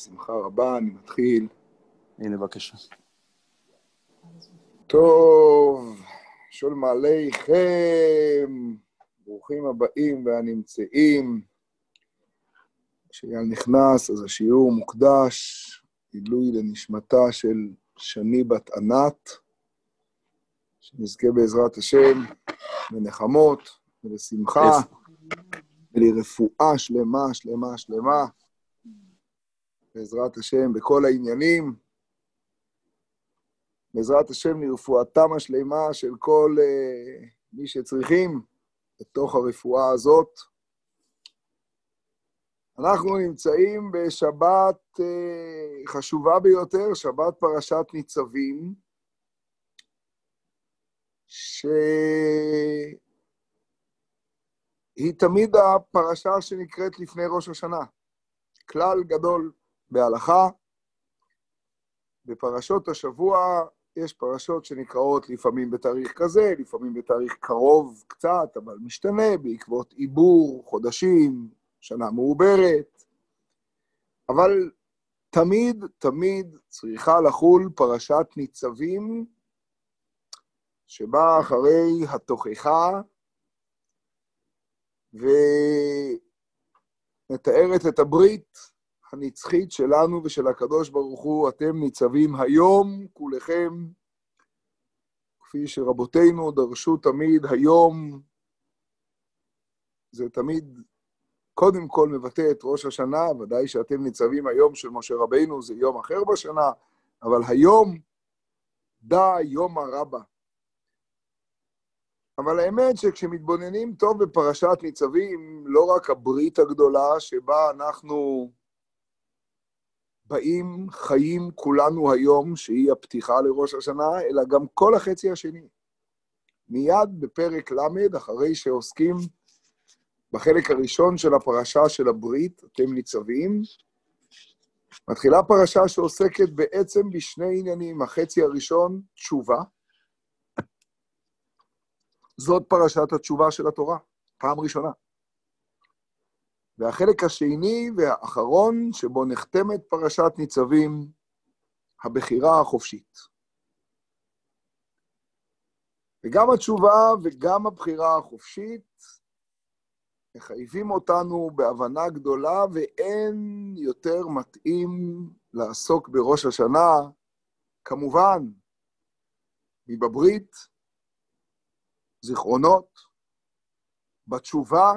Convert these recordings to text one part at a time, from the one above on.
בשמחה רבה, אני מתחיל. הנה, בבקשה. טוב, שואל מעליכם, ברוכים הבאים והנמצאים. כשאייל נכנס, אז השיעור מוקדש, עילוי לנשמתה של שני בת ענת, שנזכה בעזרת השם לנחמות ולשמחה ולרפואה שלמה, שלמה, שלמה. בעזרת השם, בכל העניינים. בעזרת השם, לרפואתם השלמה של כל uh, מי שצריכים בתוך הרפואה הזאת. אנחנו נמצאים בשבת uh, חשובה ביותר, שבת פרשת ניצבים, שהיא תמיד הפרשה שנקראת לפני ראש השנה. כלל גדול בהלכה. בפרשות השבוע יש פרשות שנקראות לפעמים בתאריך כזה, לפעמים בתאריך קרוב קצת, אבל משתנה בעקבות עיבור, חודשים, שנה מעוברת. אבל תמיד, תמיד צריכה לחול פרשת ניצבים, שבאה אחרי התוכחה, ומתארת את הברית הנצחית שלנו ושל הקדוש ברוך הוא, אתם ניצבים היום כולכם, כפי שרבותינו דרשו תמיד, היום זה תמיד קודם כל מבטא את ראש השנה, ודאי שאתם ניצבים היום של משה רבינו, זה יום אחר בשנה, אבל היום דא יומא רבא. אבל האמת שכשמתבוננים טוב בפרשת ניצבים, לא רק הברית הגדולה שבה אנחנו באים חיים כולנו היום, שהיא הפתיחה לראש השנה, אלא גם כל החצי השני. מיד בפרק ל', אחרי שעוסקים בחלק הראשון של הפרשה של הברית, אתם ניצבים, מתחילה פרשה שעוסקת בעצם בשני עניינים. החצי הראשון, תשובה. זאת פרשת התשובה של התורה, פעם ראשונה. והחלק השני והאחרון, שבו נחתמת פרשת ניצבים, הבחירה החופשית. וגם התשובה וגם הבחירה החופשית מחייבים אותנו בהבנה גדולה, ואין יותר מתאים לעסוק בראש השנה, כמובן, מבברית, זיכרונות, בתשובה,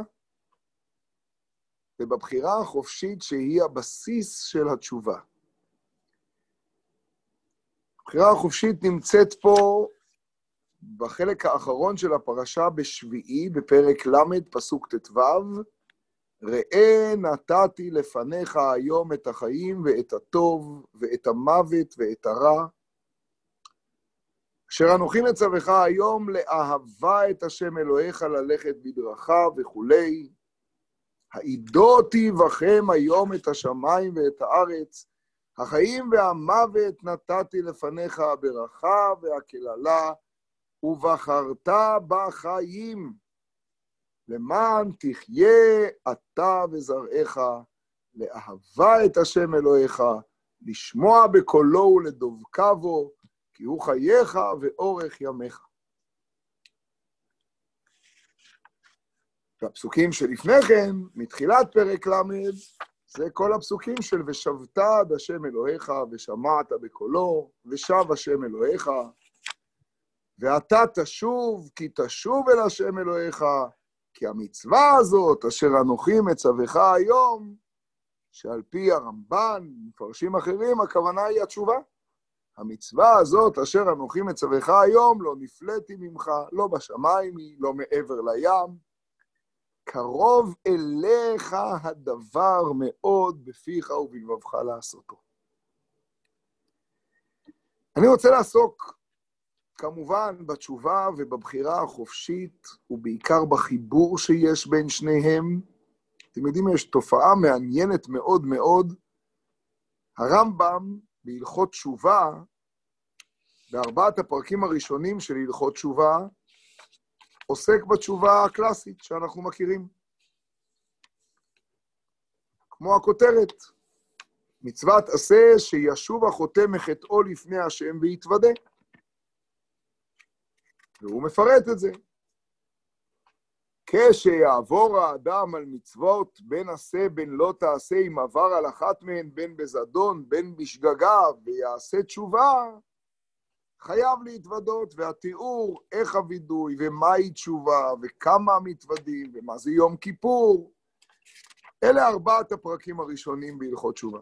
ובבחירה החופשית שהיא הבסיס של התשובה. הבחירה החופשית נמצאת פה בחלק האחרון של הפרשה בשביעי, בפרק ל', פסוק ט"ו, ראה נתתי לפניך היום את החיים ואת הטוב ואת המוות ואת הרע, אשר אנוכי מצווך היום לאהבה את השם אלוהיך ללכת בדרכיו וכולי, העידותי בכם היום את השמיים ואת הארץ, החיים והמוות נתתי לפניך הברכה והקללה, ובחרת בחיים, למען תחיה אתה וזרעך, לאהבה את השם אלוהיך, לשמוע בקולו ולדבקה בו, כי הוא חייך ואורך ימיך. והפסוקים שלפני כן, מתחילת פרק ל', זה כל הפסוקים של ושבת עד השם אלוהיך, ושמעת בקולו, ושב השם אלוהיך, ואתה תשוב, כי תשוב אל השם אלוהיך, כי המצווה הזאת, אשר אנוכי מצווך היום, שעל פי הרמב"ן, מפרשים אחרים, הכוונה היא התשובה. המצווה הזאת, אשר אנוכי מצווך היום, לא נפלאתי ממך, לא בשמיים היא, לא מעבר לים, קרוב אליך הדבר מאוד בפיך ובלבבך לעשותו. אני רוצה לעסוק כמובן בתשובה ובבחירה החופשית, ובעיקר בחיבור שיש בין שניהם. אתם יודעים, יש תופעה מעניינת מאוד מאוד. הרמב"ם בהלכות תשובה, בארבעת הפרקים הראשונים של הלכות תשובה, עוסק בתשובה הקלאסית שאנחנו מכירים. כמו הכותרת, מצוות עשה שישוב החוטא מחטאו לפני השם ויתוודה. והוא מפרט את זה. כשיעבור האדם על מצוות, בין עשה בין לא תעשה, אם עבר על אחת מהן, בין בזדון, בין בשגגה, ויעשה תשובה, חייב להתוודות, והתיאור איך הווידוי, ומהי תשובה, וכמה מתוודים, ומה זה יום כיפור, אלה ארבעת הפרקים הראשונים בהלכות תשובה.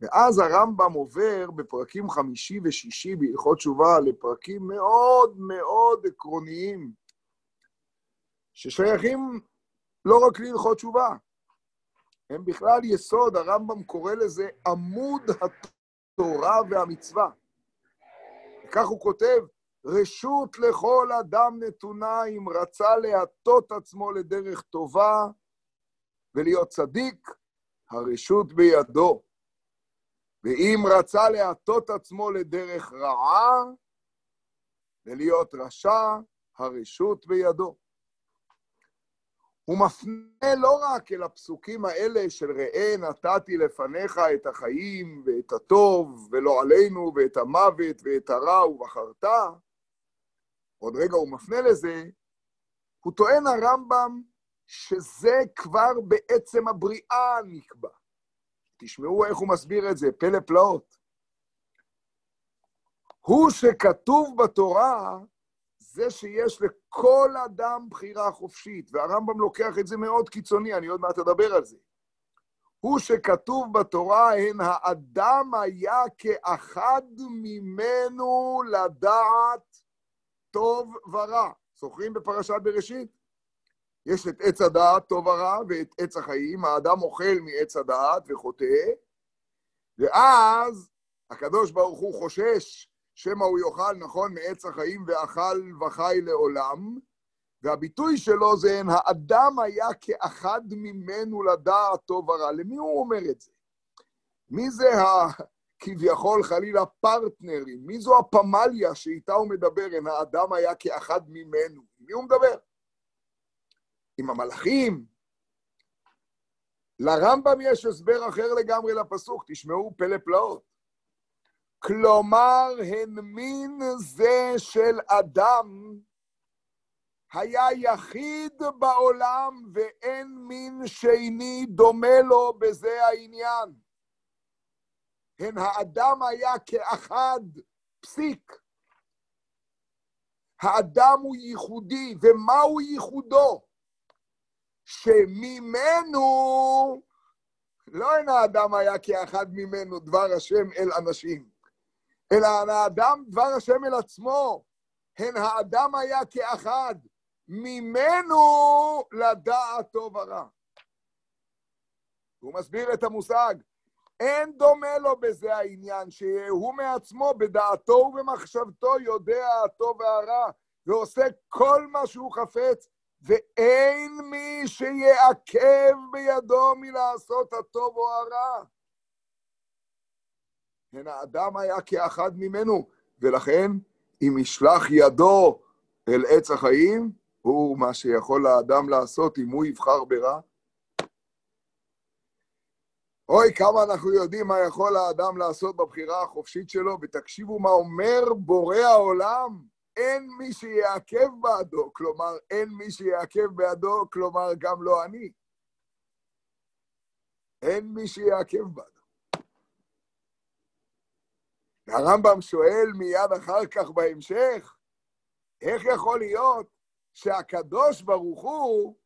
ואז הרמב"ם עובר בפרקים חמישי ושישי בהלכות תשובה לפרקים מאוד מאוד עקרוניים, ששייכים לא רק להלכות תשובה, הם בכלל יסוד, הרמב"ם קורא לזה עמוד התורה והמצווה. וכך הוא כותב, רשות לכל אדם נתונה אם רצה להטות עצמו לדרך טובה ולהיות צדיק, הרשות בידו. ואם רצה להטות עצמו לדרך רעה ולהיות רשע, הרשות בידו. הוא מפנה לא רק אל הפסוקים האלה של ראה נתתי לפניך את החיים ואת הטוב ולא עלינו ואת המוות ואת הרע ובחרת, עוד רגע הוא מפנה לזה, הוא טוען הרמב"ם שזה כבר בעצם הבריאה נקבע. תשמעו איך הוא מסביר את זה, פלא פלאות. הוא שכתוב בתורה זה שיש לכל אדם בחירה חופשית, והרמב"ם לוקח את זה מאוד קיצוני, אני עוד מעט אדבר על זה. הוא שכתוב בתורה, הן האדם היה כאחד ממנו לדעת טוב ורע. זוכרים בפרשת בראשית? יש את עץ הדעת, טוב ורע, ואת עץ החיים, האדם אוכל מעץ הדעת וחוטא, ואז הקדוש ברוך הוא חושש שמא הוא יאכל נכון מעץ החיים ואכל וחי לעולם, והביטוי שלו זה אין האדם היה כאחד ממנו לדעת טוב ורע. למי הוא אומר את זה? מי זה ה... כביכול חלילה פרטנרים? מי זו הפמליה שאיתה הוא מדבר? אין האדם היה כאחד ממנו. מי הוא מדבר? עם המלאכים? לרמב"ם יש הסבר אחר לגמרי לפסוק, תשמעו פלא פלאות. כלומר, הן מין זה של אדם היה יחיד בעולם ואין מין שני דומה לו בזה העניין. הן האדם היה כאחד, פסיק. האדם הוא ייחודי, ומהו ייחודו? שממנו, לא אין האדם היה כאחד ממנו דבר השם אל אנשים. אלא האדם דבר השם אל עצמו, הן האדם היה כאחד, ממנו לדעת טוב ורע. הוא מסביר את המושג, אין דומה לו בזה העניין, שהוא מעצמו בדעתו ובמחשבתו יודע הטוב והרע, ועושה כל מה שהוא חפץ, ואין מי שיעכב בידו מלעשות הטוב או הרע. הן האדם היה כאחד ממנו, ולכן אם ישלח ידו אל עץ החיים, הוא מה שיכול האדם לעשות אם הוא יבחר ברע. אוי, כמה אנחנו יודעים מה יכול האדם לעשות בבחירה החופשית שלו, ותקשיבו מה אומר בורא העולם, אין מי שיעכב בעדו, כלומר, אין מי שיעכב בעדו, כלומר, גם לא אני. אין מי שיעכב בעדו. והרמב"ם שואל מיד אחר כך בהמשך, איך יכול להיות שהקדוש ברוך הוא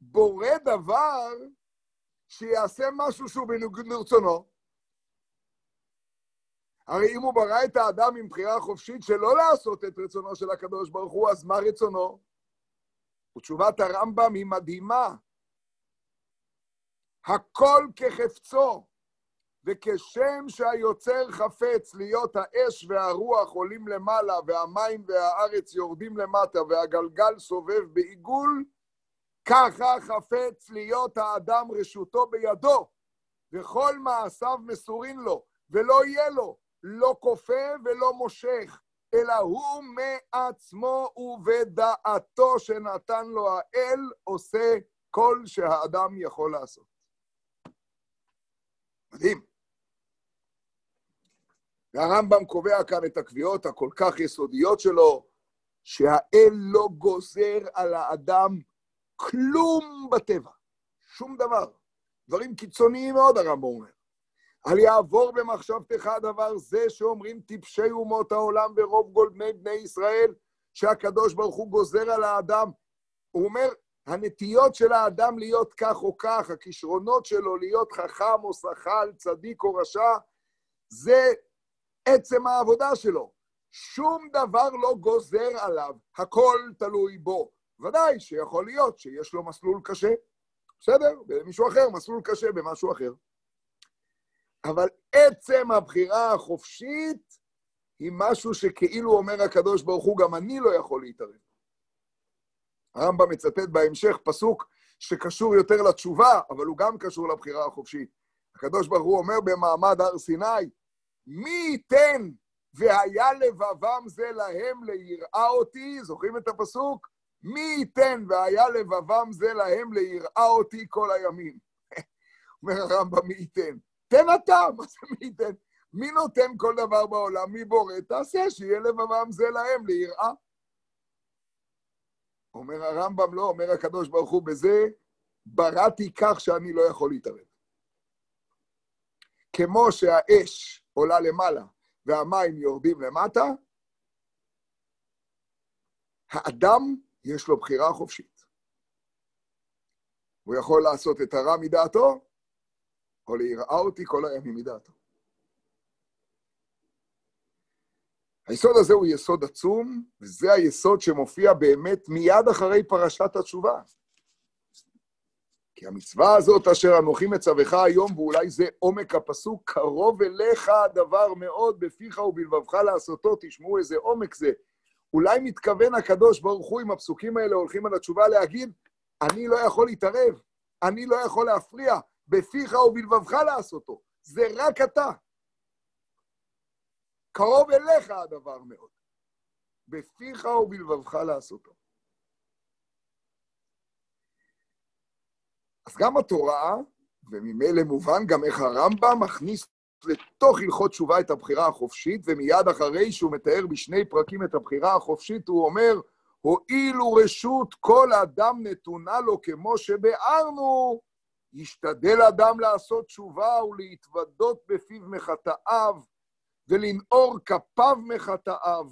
בורא דבר שיעשה משהו שהוא בניגוד לרצונו? הרי אם הוא ברא את האדם עם בחירה חופשית שלא לעשות את רצונו של הקדוש ברוך הוא, אז מה רצונו? ותשובת הרמב"ם היא מדהימה. הכל כחפצו. וכשם שהיוצר חפץ להיות האש והרוח עולים למעלה והמים והארץ יורדים למטה והגלגל סובב בעיגול, ככה חפץ להיות האדם רשותו בידו, וכל מעשיו מסורין לו, ולא יהיה לו, לא כופה ולא מושך, אלא הוא מעצמו ובדעתו שנתן לו האל עושה כל שהאדם יכול לעשות. מדהים. והרמב"ם קובע כאן את הקביעות הכל כך יסודיות שלו, שהאל לא גוזר על האדם כלום בטבע, שום דבר. דברים קיצוניים מאוד, הרמב"ם אומר. אל יעבור במחשבתך דבר זה שאומרים טיפשי אומות העולם ורוב גולדני בני ישראל, שהקדוש ברוך הוא גוזר על האדם. הוא אומר, הנטיות של האדם להיות כך או כך, הכישרונות שלו להיות חכם או שחל, צדיק או רשע, זה עצם העבודה שלו. שום דבר לא גוזר עליו, הכל תלוי בו. ודאי שיכול להיות שיש לו מסלול קשה, בסדר? במישהו אחר, מסלול קשה במשהו אחר. אבל עצם הבחירה החופשית היא משהו שכאילו אומר הקדוש ברוך הוא, גם אני לא יכול להתערב. הרמב"ם מצטט בהמשך פסוק שקשור יותר לתשובה, אבל הוא גם קשור לבחירה החופשית. הקדוש ברוך הוא אומר במעמד הר סיני, מי ייתן והיה לבבם זה להם ליראה אותי, זוכרים את הפסוק? מי ייתן והיה לבבם זה להם ליראה אותי כל הימים. אומר הרמב"ם, מי ייתן? תן אתה, מה זה מי ייתן? מי נותן כל דבר בעולם? מי בורא? תעשה שיהיה לבבם זה להם ליראה. אומר הרמב"ם, לא, אומר הקדוש ברוך הוא, בזה בראתי כך שאני לא יכול להתערב. כמו שהאש עולה למעלה והמים יורדים למטה, האדם יש לו בחירה חופשית. הוא יכול לעשות את הרע מדעתו, או ליראה אותי כל הימים מדעתו. היסוד הזה הוא יסוד עצום, וזה היסוד שמופיע באמת מיד אחרי פרשת התשובה. כי המצווה הזאת אשר אנוכי מצווך היום, ואולי זה עומק הפסוק, קרוב אליך הדבר מאוד בפיך ובלבבך לעשותו, תשמעו איזה עומק זה. אולי מתכוון הקדוש ברוך הוא עם הפסוקים האלה הולכים על התשובה להגיד, אני לא יכול להתערב, אני לא יכול להפריע, בפיך ובלבבך לעשותו. זה רק אתה. קרוב אליך הדבר מאוד. בפיך ובלבבך לעשותו. אז גם התורה, וממילא מובן גם איך הרמב"ם מכניס לתוך הלכות תשובה את הבחירה החופשית, ומיד אחרי שהוא מתאר בשני פרקים את הבחירה החופשית, הוא אומר, הואילו רשות כל אדם נתונה לו כמו שביארנו, ישתדל אדם לעשות תשובה ולהתוודות בפיו מחטאיו, ולנעור כפיו מחטאיו.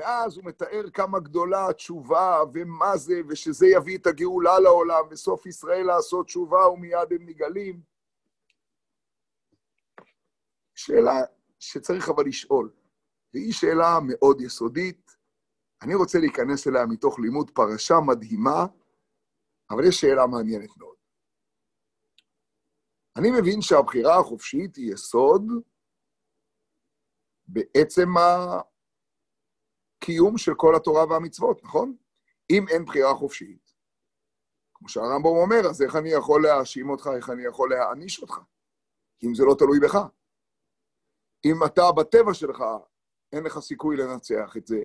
ואז הוא מתאר כמה גדולה התשובה, ומה זה, ושזה יביא את הגאולה לעולם, וסוף ישראל לעשות תשובה, ומיד הם נגאלים. שאלה שצריך אבל לשאול, והיא שאלה מאוד יסודית. אני רוצה להיכנס אליה מתוך לימוד פרשה מדהימה, אבל יש שאלה מעניינת מאוד. אני מבין שהבחירה החופשית היא יסוד בעצם הקיום של כל התורה והמצוות, נכון? אם אין בחירה חופשית, כמו שהרמב"ם אומר, אז איך אני יכול להאשים אותך, איך אני יכול להעניש אותך, אם זה לא תלוי בך? אם אתה בטבע שלך, אין לך סיכוי לנצח את זה.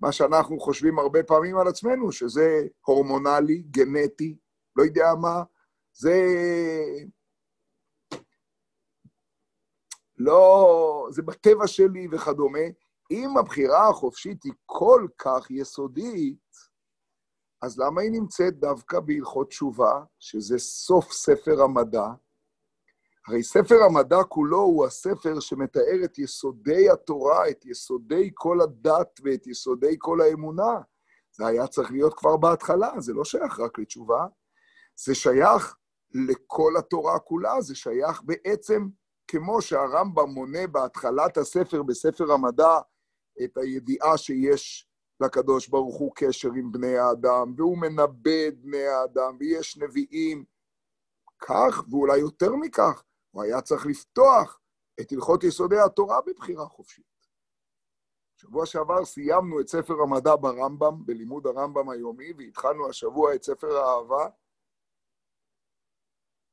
מה שאנחנו חושבים הרבה פעמים על עצמנו, שזה הורמונלי, גנטי, לא יודע מה, זה לא, זה בטבע שלי וכדומה. אם הבחירה החופשית היא כל כך יסודית, אז למה היא נמצאת דווקא בהלכות תשובה, שזה סוף ספר המדע? הרי ספר המדע כולו הוא הספר שמתאר את יסודי התורה, את יסודי כל הדת ואת יסודי כל האמונה. זה היה צריך להיות כבר בהתחלה, זה לא שייך רק לתשובה, זה שייך לכל התורה כולה, זה שייך בעצם כמו שהרמב"ם מונה בהתחלת הספר, בספר המדע, את הידיעה שיש לקדוש ברוך הוא קשר עם בני האדם, והוא מנבא את בני האדם, ויש נביאים. כך, ואולי יותר מכך, הוא היה צריך לפתוח את הלכות יסודי התורה בבחירה חופשית. שבוע שעבר סיימנו את ספר המדע ברמב"ם, בלימוד הרמב"ם היומי, והתחלנו השבוע את ספר האהבה,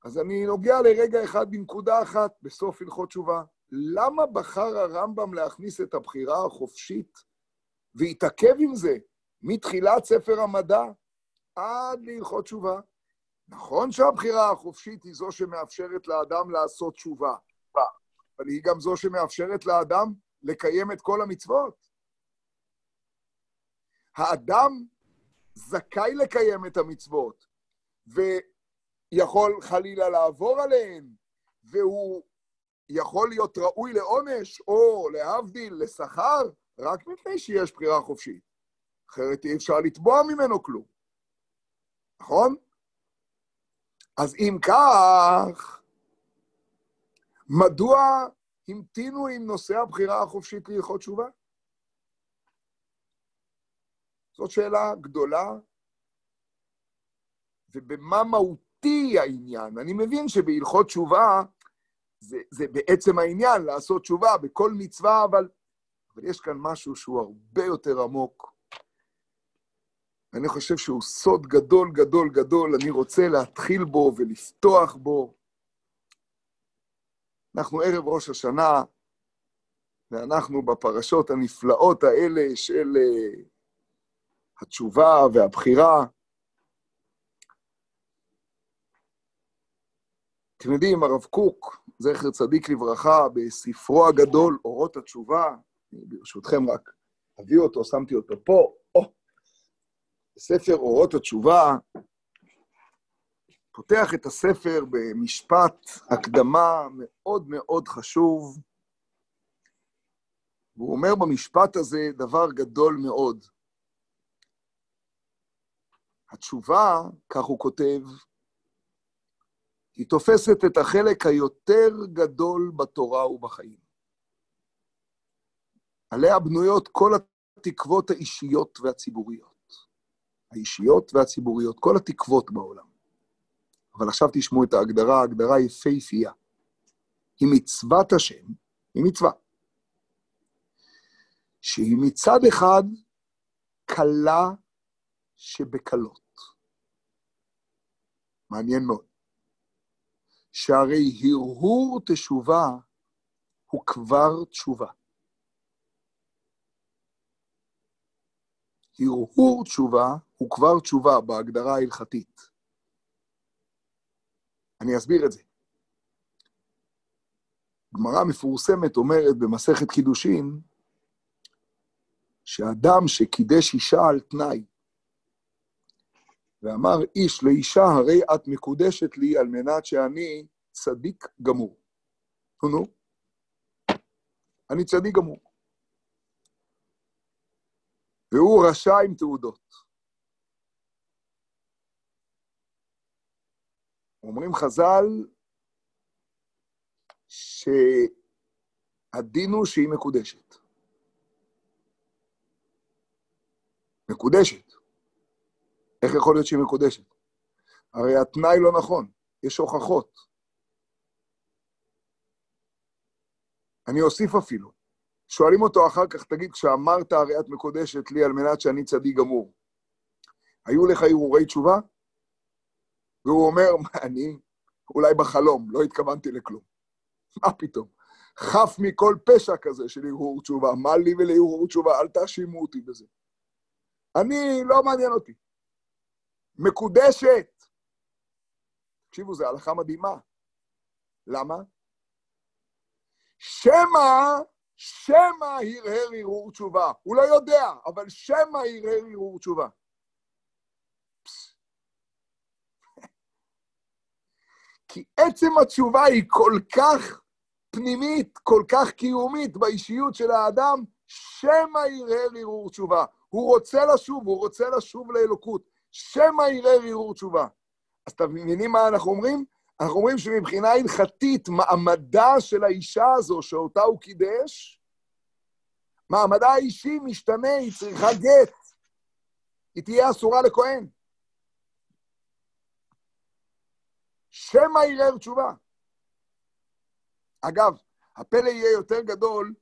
אז אני נוגע לרגע אחד בנקודה אחת בסוף הלכות תשובה. למה בחר הרמב"ם להכניס את הבחירה החופשית והתעכב עם זה מתחילת ספר המדע עד להלכות תשובה? נכון שהבחירה החופשית היא זו שמאפשרת לאדם לעשות תשובה, אבל היא גם זו שמאפשרת לאדם לקיים את כל המצוות. האדם זכאי לקיים את המצוות, ויכול חלילה לעבור עליהן, והוא יכול להיות ראוי לעונש, או להבדיל, לשכר, רק מפני שיש בחירה חופשית. אחרת אי אפשר לתבוע ממנו כלום, נכון? אז אם כך, מדוע המתינו עם נושא הבחירה החופשית להלכות תשובה? זאת שאלה גדולה, ובמה מהותי העניין? אני מבין שבהלכות תשובה זה, זה בעצם העניין, לעשות תשובה בכל מצווה, אבל, אבל יש כאן משהו שהוא הרבה יותר עמוק. אני חושב שהוא סוד גדול, גדול, גדול, אני רוצה להתחיל בו ולפתוח בו. אנחנו ערב ראש השנה, ואנחנו בפרשות הנפלאות האלה של uh, התשובה והבחירה. אתם יודעים, הרב קוק, זכר צדיק לברכה, בספרו הגדול, אורות התשובה, ברשותכם רק אביא אותו, שמתי אותו פה, או, בספר אורות התשובה, פותח את הספר במשפט הקדמה מאוד מאוד חשוב, והוא אומר במשפט הזה דבר גדול מאוד. התשובה, כך הוא כותב, היא תופסת את החלק היותר גדול בתורה ובחיים. עליה בנויות כל התקוות האישיות והציבוריות. האישיות והציבוריות, כל התקוות בעולם. אבל עכשיו תשמעו את ההגדרה, ההגדרה יפהפייה. היא מצוות השם, היא מצווה. שהיא מצד אחד קלה שבקלות. מעניין מאוד. שהרי הרהור תשובה הוא כבר תשובה. הרהור תשובה הוא כבר תשובה בהגדרה ההלכתית. אני אסביר את זה. גמרא מפורסמת אומרת במסכת קידושין, שאדם שקידש אישה על תנאי, ואמר איש לאישה, הרי את מקודשת לי על מנת שאני צדיק גמור. נו נו, אני צדיק גמור. והוא רשע עם תעודות. אומרים חז"ל שהדין הוא שהיא מקודשת. מקודשת. איך יכול להיות שהיא מקודשת? הרי התנאי לא נכון, יש הוכחות. אני אוסיף אפילו. שואלים אותו אחר כך, תגיד, כשאמרת הרי את מקודשת לי על מנת שאני צדיק גמור, היו לך הרהורי תשובה? והוא אומר, אני אולי בחלום, לא התכוונתי לכלום. מה פתאום? חף מכל פשע כזה של הרהור תשובה. מה לי ולהרהור תשובה? אל תאשימו אותי בזה. אני, לא מעניין אותי. מקודשת. תקשיבו, זו הלכה מדהימה. למה? שמא, שמא הרהר הרהור תשובה. הוא לא יודע, אבל שמא הרהר הרהור תשובה. כי עצם התשובה היא כל כך פנימית, כל כך קיומית באישיות של האדם, שמא יראה הרהור תשובה. הוא רוצה לשוב, הוא רוצה לשוב לאלוקות. שמא יראה הרהור תשובה. אז אתם מבינים מה אנחנו אומרים? אנחנו אומרים שמבחינה הלכתית, מעמדה של האישה הזו, שאותה הוא קידש, מעמדה האישי משתנה, היא צריכה גט. היא תהיה אסורה לכהן. שמא יראה תשובה. אגב, הפלא יהיה יותר גדול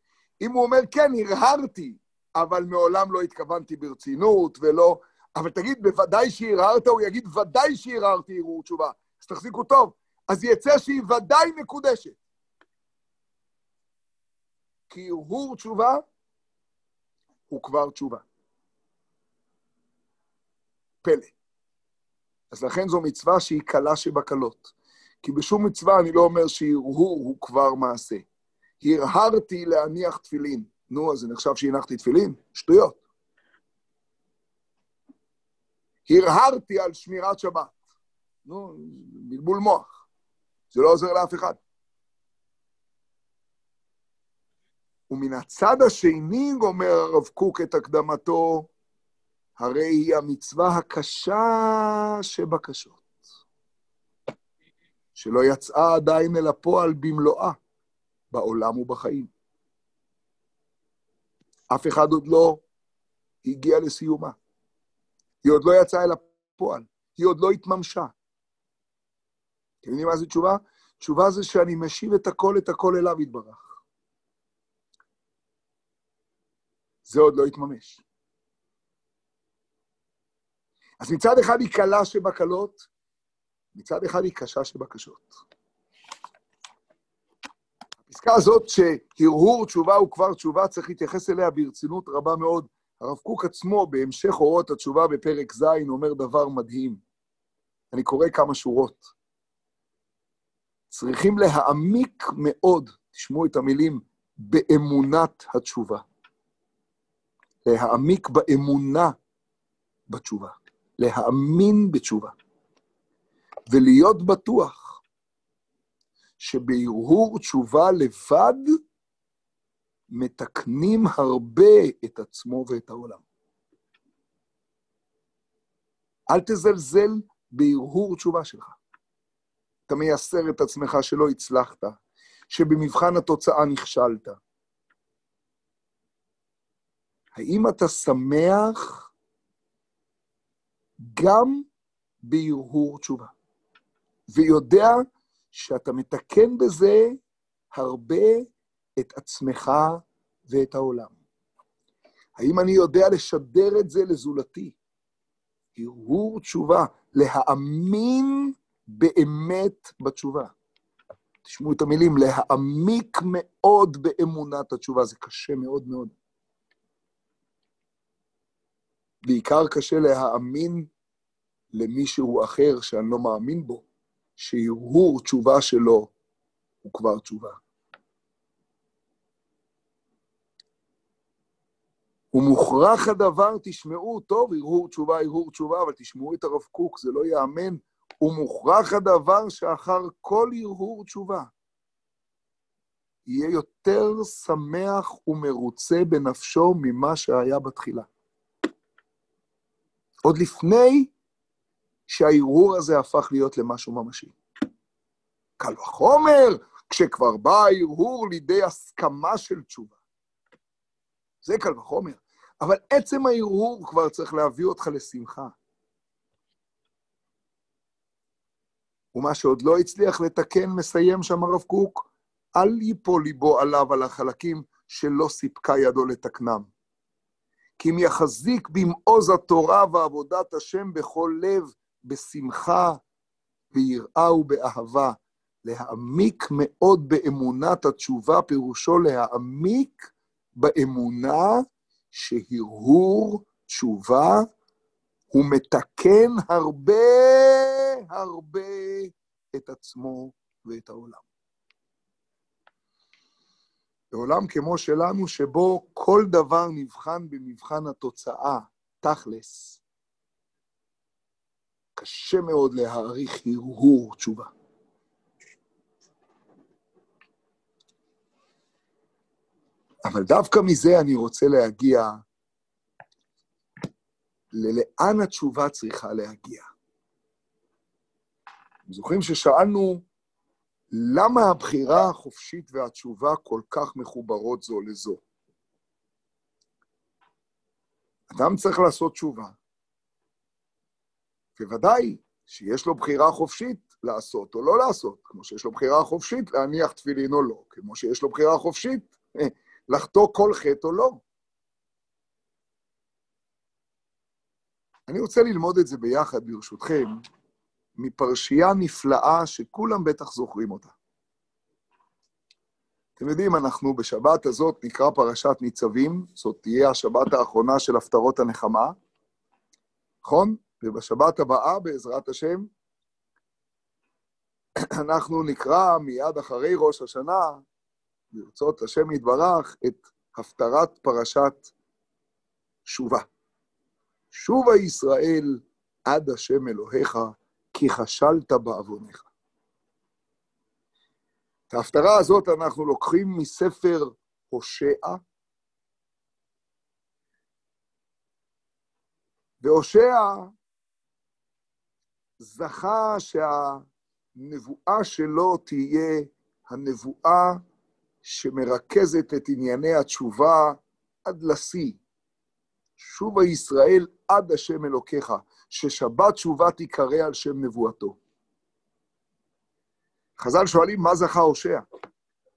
אם הוא אומר, כן, הרהרתי, אבל מעולם לא התכוונתי ברצינות ולא... אבל תגיד, בוודאי שהרהרת, הוא יגיד, ודאי שהרהרתי הרהור תשובה. אז תחזיקו טוב. אז יצא שהיא ודאי מקודשת. כי הרהור תשובה הוא כבר תשובה. פלא. אז לכן זו מצווה שהיא קלה שבקלות. כי בשום מצווה אני לא אומר שהרהור הוא כבר מעשה. הרהרתי להניח תפילין. נו, אז זה נחשב שהנחתי תפילין? שטויות. הרהרתי על שמירת שבת. נו, בלבול מוח. זה לא עוזר לאף אחד. ומן הצד השני, אומר הרב קוק את הקדמתו, הרי היא המצווה הקשה שבקשות, שלא יצאה עדיין אל הפועל במלואה, בעולם ובחיים. אף אחד עוד לא הגיע לסיומה. היא עוד לא יצאה אל הפועל, היא עוד לא התממשה. אתם יודעים מה זה תשובה? תשובה זה שאני משיב את הכל, את הכל אליו יתברך. זה עוד לא התממש. אז מצד אחד היא קלה שבקלות, מצד אחד היא קשה שבקשות. הפסקה הזאת שהרהור תשובה הוא כבר תשובה, צריך להתייחס אליה ברצינות רבה מאוד. הרב קוק עצמו, בהמשך אורות התשובה בפרק ז', אומר דבר מדהים. אני קורא כמה שורות. צריכים להעמיק מאוד, תשמעו את המילים, באמונת התשובה. להעמיק באמונה בתשובה. להאמין בתשובה. ולהיות בטוח שבהרהור תשובה לבד מתקנים הרבה את עצמו ואת העולם. אל תזלזל בהרהור תשובה שלך. אתה מייסר את עצמך שלא הצלחת, שבמבחן התוצאה נכשלת. האם אתה שמח גם בהרהור תשובה, ויודע שאתה מתקן בזה הרבה את עצמך ואת העולם. האם אני יודע לשדר את זה לזולתי? הרהור תשובה, להאמין באמת בתשובה. תשמעו את המילים, להעמיק מאוד באמונת התשובה, זה קשה מאוד מאוד. בעיקר קשה להאמין למישהו אחר שאני לא מאמין בו, שהרהור תשובה שלו הוא כבר תשובה. ומוכרח הדבר, תשמעו, טוב, הרהור תשובה, הרהור תשובה, אבל תשמעו את הרב קוק, זה לא ייאמן. ומוכרח הדבר שאחר כל הרהור תשובה, יהיה יותר שמח ומרוצה בנפשו ממה שהיה בתחילה. עוד לפני שהערעור הזה הפך להיות למשהו ממשי. קל וחומר, כשכבר בא הערעור לידי הסכמה של תשובה. זה קל וחומר. אבל עצם הערעור כבר צריך להביא אותך לשמחה. ומה שעוד לא הצליח לתקן, מסיים שם הרב קוק, אל ייפול ליבו עליו על החלקים שלא סיפקה ידו לתקנם. כי אם יחזיק במעוז התורה ועבודת השם בכל לב, בשמחה, ביראה ובאהבה. להעמיק מאוד באמונת התשובה, פירושו להעמיק באמונה שהרהור תשובה הוא מתקן הרבה הרבה את עצמו ואת העולם. בעולם כמו שלנו, שבו כל דבר נבחן במבחן התוצאה, תכלס, קשה מאוד להעריך הרהור תשובה. אבל דווקא מזה אני רוצה להגיע ללאן התשובה צריכה להגיע. אתם זוכרים ששאלנו למה הבחירה החופשית והתשובה כל כך מחוברות זו לזו? אדם צריך לעשות תשובה. בוודאי שיש לו בחירה חופשית לעשות או לא לעשות, כמו שיש לו בחירה חופשית להניח תפילין או לא, כמו שיש לו בחירה חופשית לחטוא כל חטא או לא. אני רוצה ללמוד את זה ביחד, ברשותכם, מפרשייה נפלאה שכולם בטח זוכרים אותה. אתם יודעים, אנחנו בשבת הזאת נקרא פרשת ניצבים, זאת תהיה השבת האחרונה של הפטרות הנחמה, נכון? ובשבת הבאה, בעזרת השם, אנחנו נקרא מיד אחרי ראש השנה ברצות השם יתברך, את הפטרת פרשת שובה. שובה ישראל עד השם אלוהיך, כי חשלת בעווניך. את ההפטרה הזאת אנחנו לוקחים מספר הושע, והושע זכה שהנבואה שלו תהיה הנבואה שמרכזת את ענייני התשובה עד לשיא. שובה ישראל עד השם אלוקיך, ששבת תשובה תיקרא על שם נבואתו. חז"ל שואלים מה זכה הושע,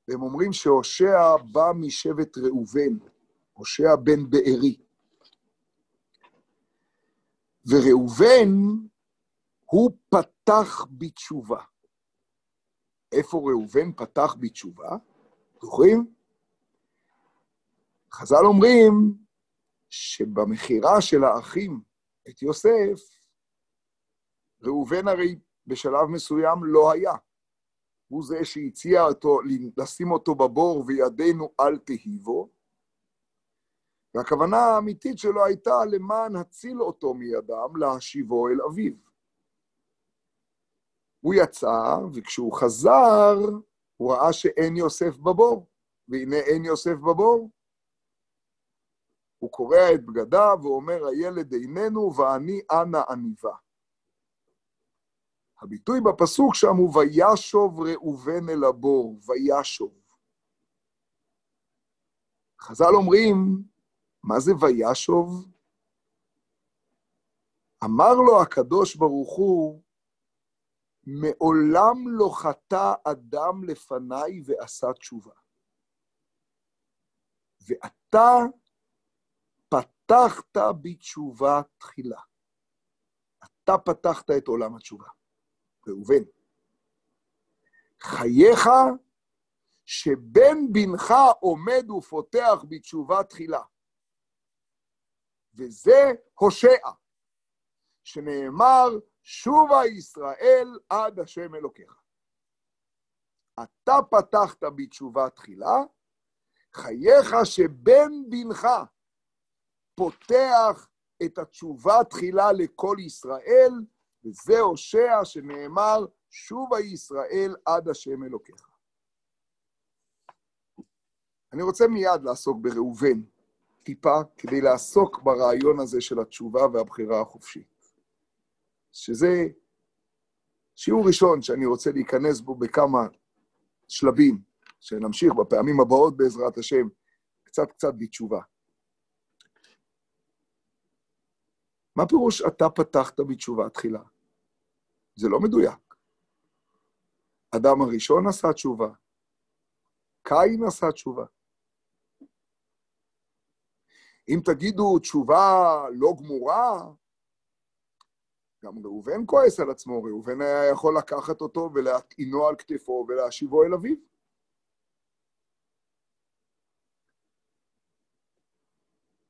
והם אומרים שהושע בא משבט ראובן, הושע בן בארי. וראובן, הוא פתח בתשובה. איפה ראובן פתח בתשובה? זוכרים? חז"ל אומרים שבמכירה של האחים את יוסף, ראובן הרי בשלב מסוים לא היה. הוא זה שהציע אותו, לשים אותו בבור וידינו אל תהיבו, והכוונה האמיתית שלו הייתה למען הציל אותו מידם, להשיבו אל אביו. הוא יצא, וכשהוא חזר, הוא ראה שאין יוסף בבור, והנה אין יוסף בבור. הוא קורע את בגדיו ואומר, הילד איננו ואני אנה עניבה. הביטוי בפסוק שם הוא וישוב ראובן אל הבור, וישוב. חז"ל אומרים, מה זה וישוב? אמר לו הקדוש ברוך הוא, מעולם לא חטא אדם לפניי ועשה תשובה. ואתה פתחת בתשובה תחילה. אתה פתחת את עולם התשובה. ראובן. חייך שבן בנך עומד ופותח בתשובה תחילה. וזה הושע, שנאמר, שובה ישראל עד השם אלוקיך. אתה פתחת בתשובה תחילה, חייך שבן בנך פותח את התשובה תחילה לכל ישראל, וזה הושע שנאמר, שובה ישראל עד השם אלוקיך. אני רוצה מיד לעסוק בראובן, טיפה, כדי לעסוק ברעיון הזה של התשובה והבחירה החופשית. שזה שיעור ראשון שאני רוצה להיכנס בו בכמה שלבים, שנמשיך בפעמים הבאות בעזרת השם, קצת קצת בתשובה. מה פירוש אתה פתחת בתשובה תחילה? זה לא מדויק. אדם הראשון עשה תשובה, קין עשה תשובה. אם תגידו תשובה לא גמורה, גם ראובן כועס על עצמו, ראובן היה יכול לקחת אותו ולהטעינו על כתפו ולהשיבו אל אביו.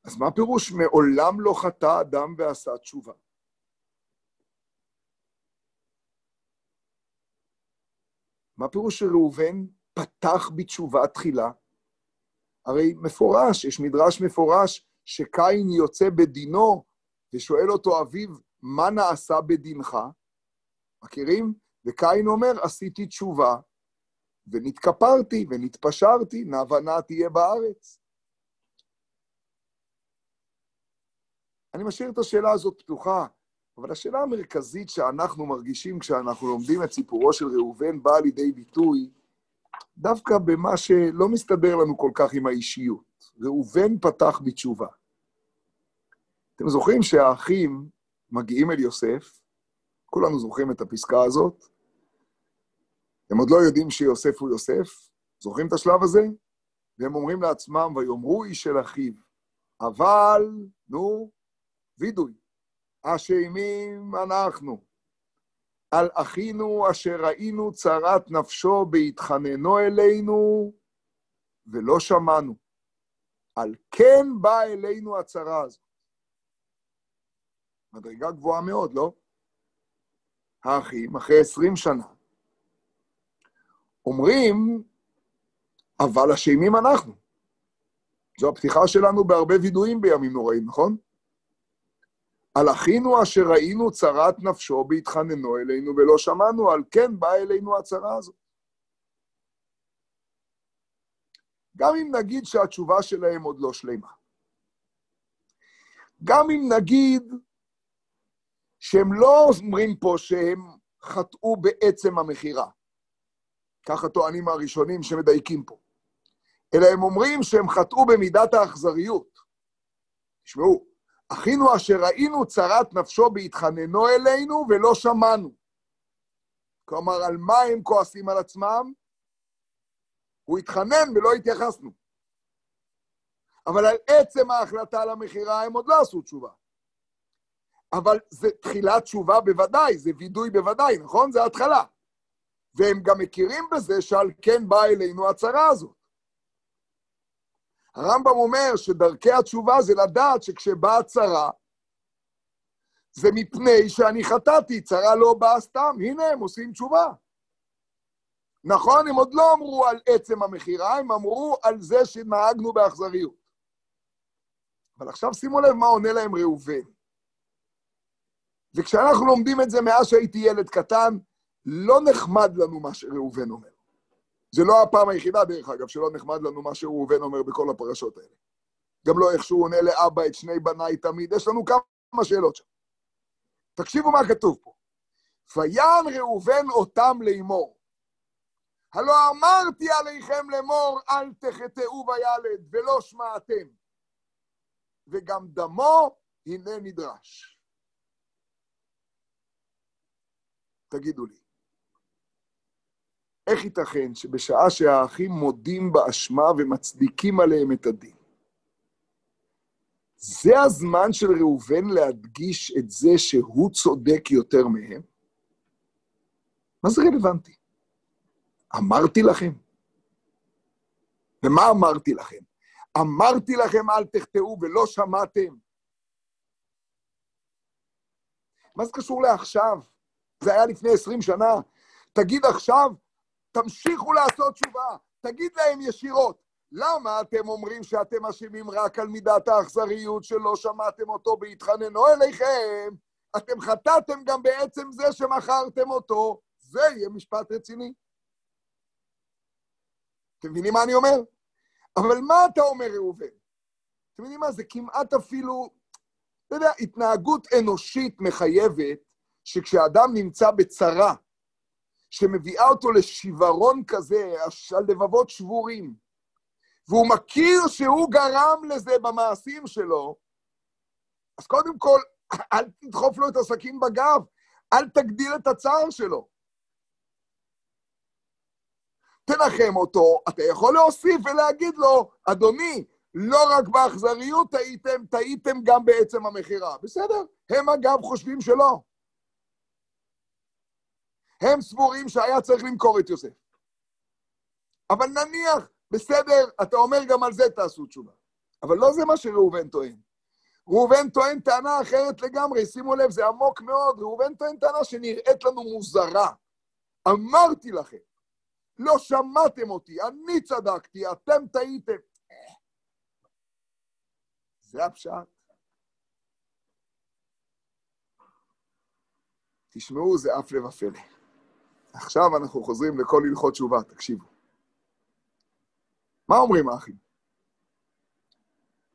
אז מה פירוש מעולם לא חטא אדם ועשה תשובה? מה פירוש שראובן פתח בתשובה תחילה? הרי מפורש, יש מדרש מפורש, שקין יוצא בדינו ושואל אותו אביו, מה נעשה בדינך? מכירים? וקין אומר, עשיתי תשובה, ונתכפרתי ונתפשרתי, נאווה תהיה בארץ. אני משאיר את השאלה הזאת פתוחה, אבל השאלה המרכזית שאנחנו מרגישים כשאנחנו לומדים את סיפורו של ראובן באה לידי ביטוי דווקא במה שלא מסתדר לנו כל כך עם האישיות. ראובן פתח בתשובה. אתם זוכרים שהאחים מגיעים אל יוסף, כולנו זוכרים את הפסקה הזאת, הם עוד לא יודעים שיוסף הוא יוסף, זוכרים את השלב הזה? והם אומרים לעצמם, ויאמרו איש אל אחיו, אבל, נו, וידוי, אשמים אנחנו. על אחינו אשר ראינו צרת נפשו בהתחננו אלינו, ולא שמענו. על כן באה אלינו הצרה הזאת. מדרגה גבוהה מאוד, לא? האחים, אחרי עשרים שנה, אומרים, אבל אשמים אנחנו. זו הפתיחה שלנו בהרבה וידויים בימים נוראים, נכון? על אחינו אשר ראינו צרת נפשו בהתחננו אלינו ולא שמענו, על כן באה אלינו הצרה הזאת. גם אם נגיד שהתשובה שלהם עוד לא שלמה. גם אם נגיד שהם לא אומרים פה שהם חטאו בעצם המכירה, ככה טוענים הראשונים שמדייקים פה, אלא הם אומרים שהם חטאו במידת האכזריות. תשמעו, אחינו אשר ראינו צרת נפשו בהתחננו אלינו ולא שמענו. כלומר, על מה הם כועסים על עצמם? הוא התחנן ולא התייחסנו. אבל על עצם ההחלטה על המכירה הם עוד לא עשו תשובה. אבל זה תחילת תשובה בוודאי, זה וידוי בוודאי, נכון? זה התחלה. והם גם מכירים בזה שעל כן באה אלינו הצרה הזאת. הרמב"ם אומר שדרכי התשובה זה לדעת שכשבאה צרה, זה מפני שאני חטאתי, צרה לא באה סתם, הנה הם עושים תשובה. נכון, הם עוד לא אמרו על עצם המכירה, הם אמרו על זה שנהגנו באכזריות. אבל עכשיו שימו לב מה עונה להם ראובן. וכשאנחנו לומדים את זה מאז שהייתי ילד קטן, לא נחמד לנו מה שראובן אומר. זה לא הפעם היחידה, דרך אגב, שלא נחמד לנו מה שראובן אומר בכל הפרשות האלה. גם לא איך שהוא עונה לאבא את שני בניי תמיד, יש לנו כמה שאלות שם. תקשיבו מה כתוב פה. ויען ראובן אותם לאמור. הלא אמרתי עליכם לאמור, אל תחטאו בילד, ולא שמעתם. וגם דמו הנה נדרש. תגידו לי, איך ייתכן שבשעה שהאחים מודים באשמה ומצדיקים עליהם את הדין, זה הזמן של ראובן להדגיש את זה שהוא צודק יותר מהם? מה זה רלוונטי? אמרתי לכם. ומה אמרתי לכם? אמרתי לכם אל תחטאו ולא שמעתם. מה זה קשור לעכשיו? זה היה לפני עשרים שנה. תגיד עכשיו, תמשיכו לעשות תשובה. תגיד להם ישירות, למה אתם אומרים שאתם אשמים רק על מידת האכזריות שלא שמעתם אותו בהתחננו אליכם? אתם חטאתם גם בעצם זה שמכרתם אותו. זה יהיה משפט רציני. אתם מבינים מה אני אומר? אבל מה אתה אומר, ראובן? אתם מבינים מה? זה כמעט אפילו, אתה יודע, התנהגות אנושית מחייבת שכשאדם נמצא בצרה, שמביאה אותו לשיוורון כזה, על לבבות שבורים, והוא מכיר שהוא גרם לזה במעשים שלו, אז קודם כל, אל תדחוף לו את הסכין בגב, אל תגדיל את הצער שלו. תנחם אותו, אתה יכול להוסיף ולהגיד לו, אדוני, לא רק באכזריות טעיתם, טעיתם גם בעצם המכירה. בסדר, הם אגב חושבים שלא. הם סבורים שהיה צריך למכור את יוסף. אבל נניח, בסדר, אתה אומר גם על זה תעשו תשובה. אבל לא זה מה שראובן טוען. ראובן טוען טענה אחרת לגמרי, שימו לב, זה עמוק מאוד. ראובן טוען טענה שנראית לנו מוזרה. אמרתי לכם, לא שמעתם אותי, אני צדקתי, אתם טעיתם. זה הפשט. תשמעו, זה הפלא ופלא. עכשיו אנחנו חוזרים לכל הלכות תשובה, תקשיבו. מה אומרים האחים?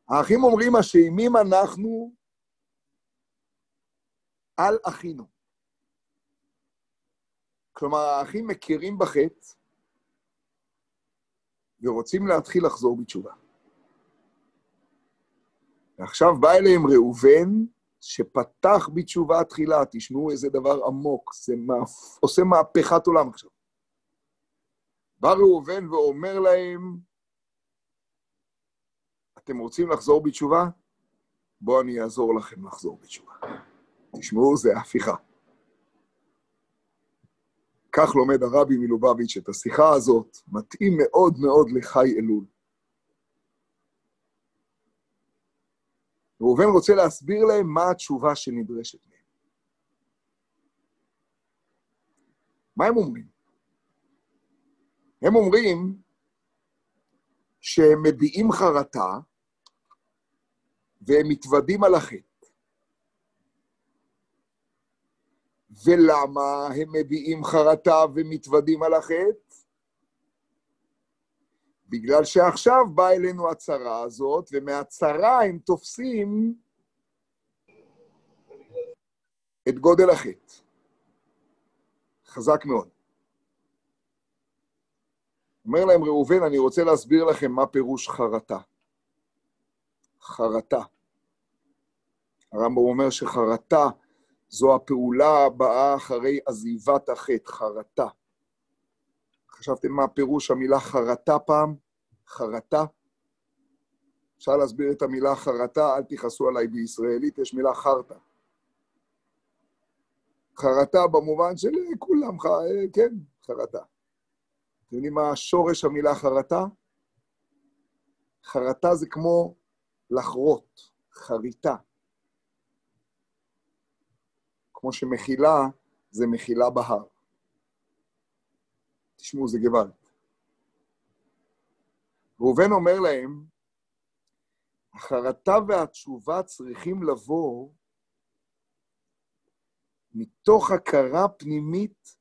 האחים אומרים, אשמים אנחנו על אחינו. כלומר, האחים מכירים בחטא, ורוצים להתחיל לחזור בתשובה. ועכשיו בא אליהם ראובן, שפתח בתשובה תחילה, תשמעו איזה דבר עמוק, זה מאפ... עושה מהפכת עולם עכשיו. בא ראובן ואומר להם, אתם רוצים לחזור בתשובה? בואו אני אעזור לכם לחזור בתשובה. תשמעו, זה הפיכה. כך לומד הרבי מלובביץ' את השיחה הזאת, מתאים מאוד מאוד לחי אלול. ראובן רוצה להסביר להם מה התשובה שנדרשת מהם. מה הם אומרים? הם אומרים שהם מביעים חרטה והם מתוודים על החטא. ולמה הם מביעים חרטה ומתוודים על החטא? בגלל שעכשיו באה אלינו הצרה הזאת, ומהצרה הם תופסים את גודל החטא. חזק מאוד. אומר להם ראובן, אני רוצה להסביר לכם מה פירוש חרטה. חרטה. הרמב"ם אומר שחרטה זו הפעולה הבאה אחרי עזיבת החטא, חרטה. חשבתם מה פירוש המילה חרטה פעם? חרטה? אפשר להסביר את המילה חרטה, אל תכעסו עליי בישראלית, יש מילה חרטה. חרטה במובן של כולם, כן, חרטה. אתם יודעים מה שורש המילה חרטה? חרטה זה כמו לחרות, חריטה. כמו שמחילה זה מחילה בהר. תשמעו, זה גוואלד. ראובן אומר להם, החרטה והתשובה צריכים לבוא מתוך הכרה פנימית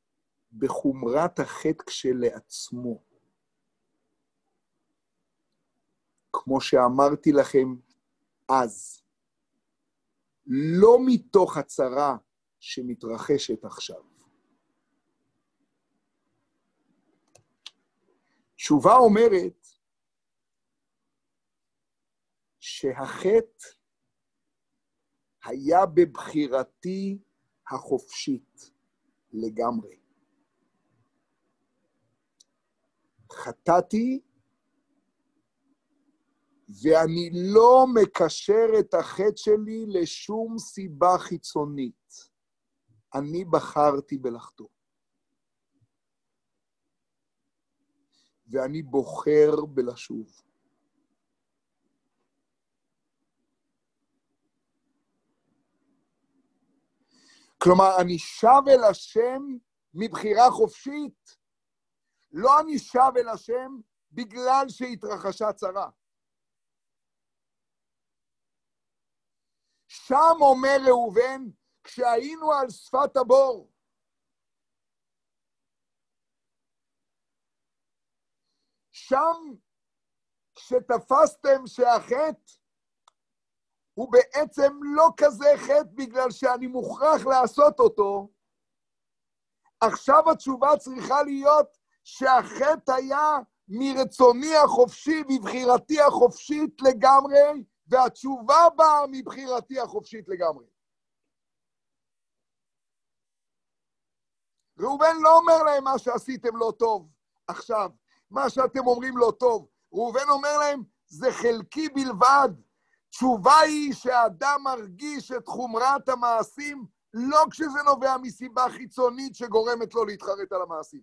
בחומרת החטא כשלעצמו. כמו שאמרתי לכם אז, לא מתוך הצרה שמתרחשת עכשיו. תשובה אומרת שהחטא היה בבחירתי החופשית לגמרי. חטאתי, ואני לא מקשר את החטא שלי לשום סיבה חיצונית. אני בחרתי בלחטוא. ואני בוחר בלשוב. כלומר, אני שב אל השם מבחירה חופשית. לא אני שב אל השם בגלל שהתרחשה צרה. שם אומר ראובן, כשהיינו על שפת הבור, שם, כשתפסתם שהחטא הוא בעצם לא כזה חטא בגלל שאני מוכרח לעשות אותו, עכשיו התשובה צריכה להיות שהחטא היה מרצוני החופשי, מבחירתי החופשית לגמרי, והתשובה באה מבחירתי החופשית לגמרי. ראובן לא אומר להם מה שעשיתם לא טוב עכשיו, מה שאתם אומרים לא טוב. ראובן אומר להם, זה חלקי בלבד. תשובה היא שהאדם מרגיש את חומרת המעשים לא כשזה נובע מסיבה חיצונית שגורמת לו להתחרט על המעשים.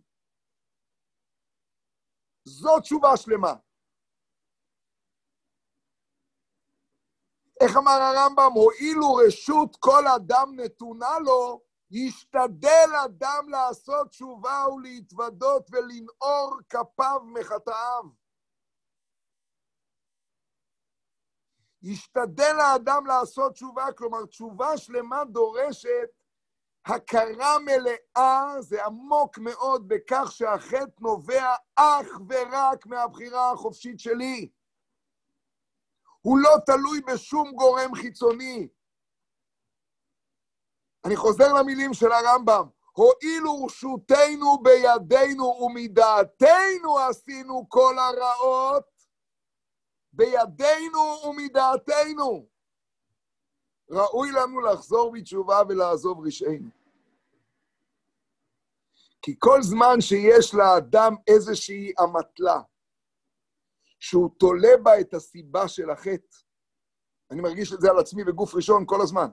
זו תשובה שלמה. איך אמר הרמב"ם? הואילו רשות כל אדם נתונה לו, ישתדל אדם לעשות תשובה ולהתוודות ולנעור כפיו מחטאיו. ישתדל האדם לעשות תשובה, כלומר תשובה שלמה דורשת הכרה מלאה, זה עמוק מאוד בכך שהחטא נובע אך ורק מהבחירה החופשית שלי. הוא לא תלוי בשום גורם חיצוני. אני חוזר למילים של הרמב"ם, הואילו רשותנו בידינו ומדעתנו עשינו כל הרעות, בידינו ומדעתנו. ראוי לנו לחזור בתשובה ולעזוב רשענו. כי כל זמן שיש לאדם איזושהי אמתלה, שהוא תולה בה את הסיבה של החטא, אני מרגיש את זה על עצמי בגוף ראשון כל הזמן,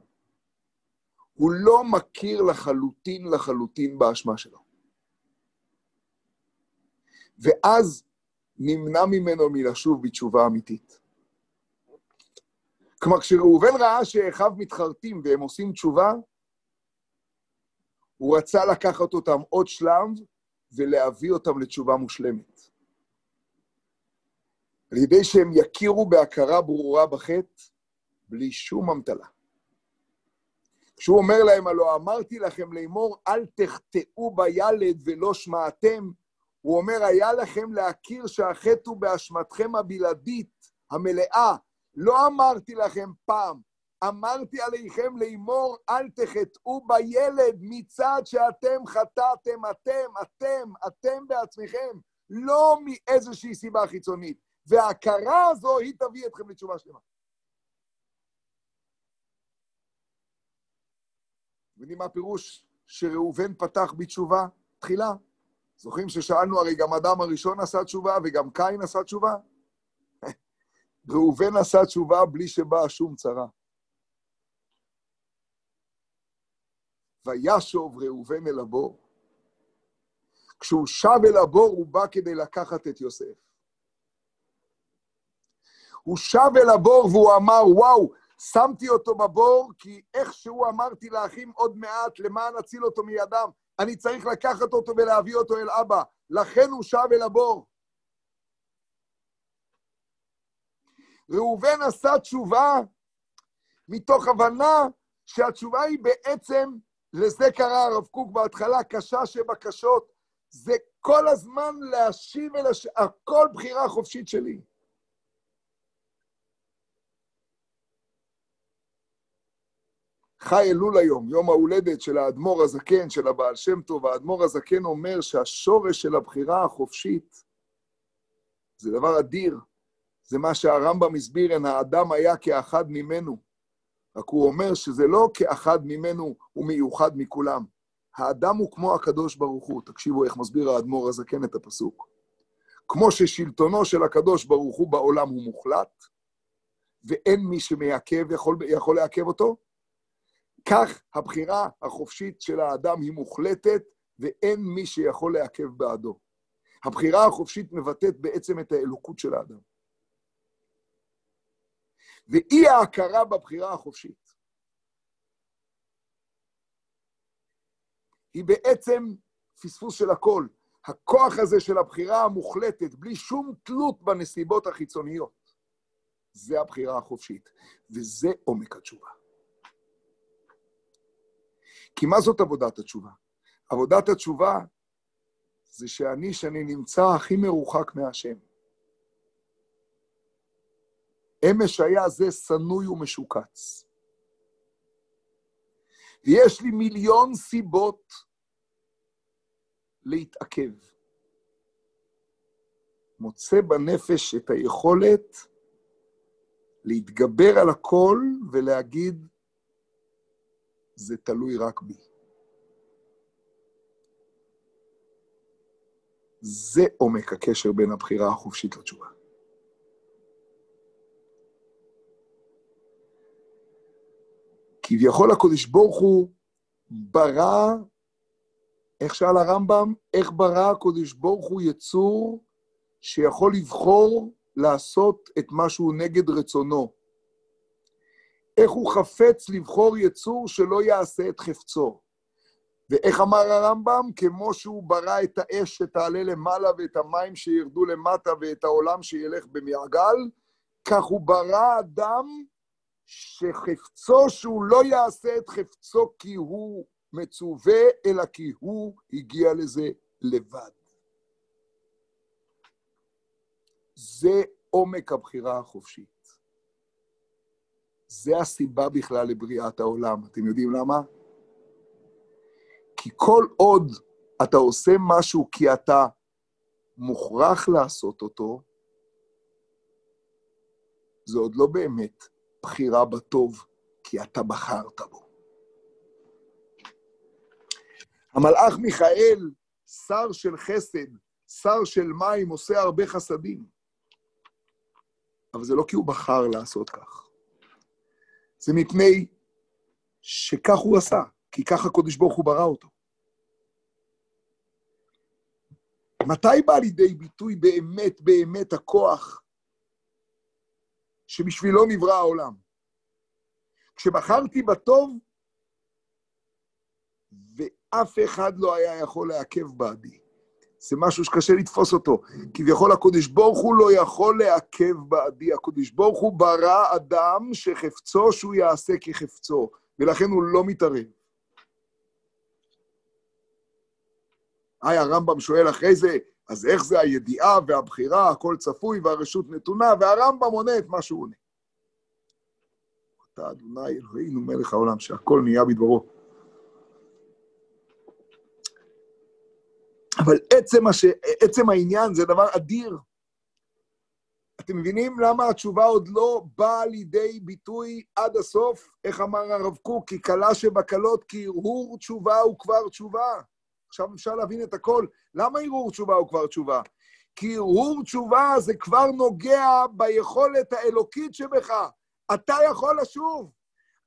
הוא לא מכיר לחלוטין לחלוטין באשמה שלו. ואז נמנע ממנו מלשוב בתשובה אמיתית. כלומר, כשראובן ראה שאחיו מתחרטים והם עושים תשובה, הוא רצה לקחת אותם עוד שלב ולהביא אותם לתשובה מושלמת. על ידי שהם יכירו בהכרה ברורה בחטא, בלי שום אמתלה. כשהוא אומר להם, הלא אמרתי לכם לאמור, אל תחטאו בילד ולא שמעתם, הוא אומר, היה לכם להכיר שהחטא הוא באשמתכם הבלעדית, המלאה. לא אמרתי לכם פעם, אמרתי עליכם לאמור, אל תחטאו בילד מצד שאתם חטאתם, אתם, אתם, אתם בעצמכם, לא מאיזושהי סיבה חיצונית. וההכרה הזו, היא תביא אתכם לתשובה שלמה. יודעים מה הפירוש שראובן פתח בתשובה תחילה? זוכרים ששאלנו, הרי גם אדם הראשון עשה תשובה וגם קין עשה תשובה? ראובן עשה תשובה בלי שבאה שום צרה. וישוב ראובן אל הבור. כשהוא שב אל הבור, הוא בא כדי לקחת את יוסף. הוא שב אל הבור והוא אמר, וואו, שמתי אותו בבור, כי איכשהו אמרתי לאחים עוד מעט, למען אציל אותו מידם, אני צריך לקחת אותו ולהביא אותו אל אבא. לכן הוא שב אל הבור. ראובן עשה תשובה מתוך הבנה שהתשובה היא בעצם, לזה קרא הרב קוק בהתחלה, קשה שבקשות, זה כל הזמן להשיב אל הש... הכל בחירה חופשית שלי. חי אלול היום, יום ההולדת של האדמו"ר הזקן, של הבעל שם טוב, האדמו"ר הזקן אומר שהשורש של הבחירה החופשית זה דבר אדיר. זה מה שהרמב"ם הסביר, אין האדם היה כאחד ממנו. רק הוא אומר שזה לא כאחד ממנו, הוא מיוחד מכולם. האדם הוא כמו הקדוש ברוך הוא. תקשיבו איך מסביר האדמו"ר הזקן את הפסוק. כמו ששלטונו של הקדוש ברוך הוא בעולם הוא מוחלט, ואין מי שמעכב, יכול, יכול לעכב אותו, כך הבחירה החופשית של האדם היא מוחלטת, ואין מי שיכול לעכב בעדו. הבחירה החופשית מבטאת בעצם את האלוקות של האדם. ואי ההכרה בבחירה החופשית היא בעצם פספוס של הכל. הכוח הזה של הבחירה המוחלטת, בלי שום תלות בנסיבות החיצוניות, זה הבחירה החופשית, וזה עומק התשובה. כי מה זאת עבודת התשובה? עבודת התשובה זה שאני, שאני נמצא הכי מרוחק מהשם. אמש היה זה שנוי ומשוקץ. ויש לי מיליון סיבות להתעכב. מוצא בנפש את היכולת להתגבר על הכל ולהגיד, זה תלוי רק בי. זה עומק הקשר בין הבחירה החופשית לתשובה. כביכול הקודש ברוך הוא ברא, איך שאל הרמב"ם, איך ברא הקודש ברוך הוא יצור שיכול לבחור לעשות את מה שהוא נגד רצונו. איך הוא חפץ לבחור יצור שלא יעשה את חפצו. ואיך אמר הרמב"ם? כמו שהוא ברא את האש שתעלה למעלה ואת המים שירדו למטה ואת העולם שילך במעגל, כך הוא ברא אדם שחפצו שהוא לא יעשה את חפצו כי הוא מצווה, אלא כי הוא הגיע לזה לבד. זה עומק הבחירה החופשית. זה הסיבה בכלל לבריאת העולם. אתם יודעים למה? כי כל עוד אתה עושה משהו כי אתה מוכרח לעשות אותו, זה עוד לא באמת בחירה בטוב, כי אתה בחרת בו. המלאך מיכאל, שר של חסד, שר של מים, עושה הרבה חסדים. אבל זה לא כי הוא בחר לעשות כך. זה מפני שכך הוא עשה, כי ככה הקדוש ברוך הוא ברא אותו. מתי בא לידי ביטוי באמת באמת הכוח שבשבילו נברא העולם? כשבחרתי בטוב, ואף אחד לא היה יכול לעכב בעדי. זה משהו שקשה לתפוס אותו. כביכול הקדוש ברוך הוא לא יכול לעכב בעדי. הקדוש ברוך הוא ברא אדם שחפצו שהוא יעשה כחפצו, ולכן הוא לא מתערב. היי, הרמב"ם שואל אחרי זה, אז איך זה הידיעה והבחירה, הכל צפוי והרשות נתונה, והרמב"ם עונה את מה שהוא עונה. אתה אדוני אלוהינו מלך העולם, שהכל נהיה בדברו. אבל עצם, הש... עצם העניין זה דבר אדיר. אתם מבינים למה התשובה עוד לא באה לידי ביטוי עד הסוף? איך אמר הרב קוק? כי קלה שבקלות, כי הרהור תשובה הוא כבר תשובה. עכשיו אפשר להבין את הכל. למה הרהור תשובה הוא כבר תשובה? כי הרהור תשובה זה כבר נוגע ביכולת האלוקית שבך. אתה יכול לשוב.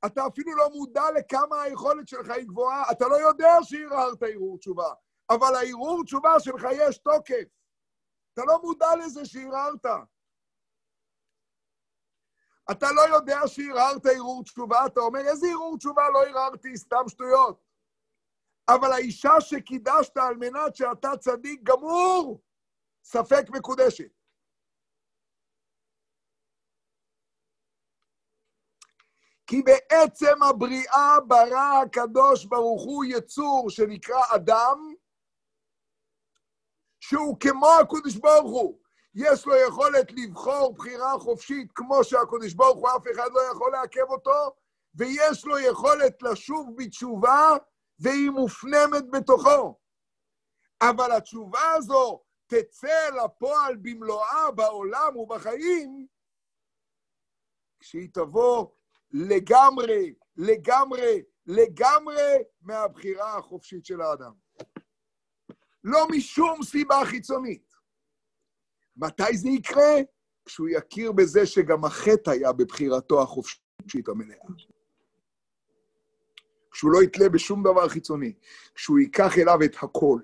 אתה אפילו לא מודע לכמה היכולת שלך היא גבוהה, אתה לא יודע שהרהרת הרהור תשובה, אבל ההרהור תשובה שלך יש תוקף. אתה לא מודע לזה שהרהרת. אתה לא יודע שהרהרת הרהור תשובה, אתה אומר, איזה הרהור תשובה לא הרהרתי, סתם שטויות. אבל האישה שקידשת על מנת שאתה צדיק גמור, ספק מקודשת. כי בעצם הבריאה ברא הקדוש ברוך הוא יצור שנקרא אדם, שהוא כמו הקדוש ברוך הוא. יש לו יכולת לבחור בחירה חופשית כמו שהקדוש ברוך הוא, אף אחד לא יכול לעכב אותו, ויש לו יכולת לשוב בתשובה, והיא מופנמת בתוכו. אבל התשובה הזו תצא לפועל במלואה בעולם ובחיים, כשהיא תבוא לגמרי, לגמרי, לגמרי מהבחירה החופשית של האדם. לא משום סיבה חיצונית. מתי זה יקרה? כשהוא יכיר בזה שגם החטא היה בבחירתו החופשית המלאה. כשהוא לא יתלה בשום דבר חיצוני, כשהוא ייקח אליו את הכל.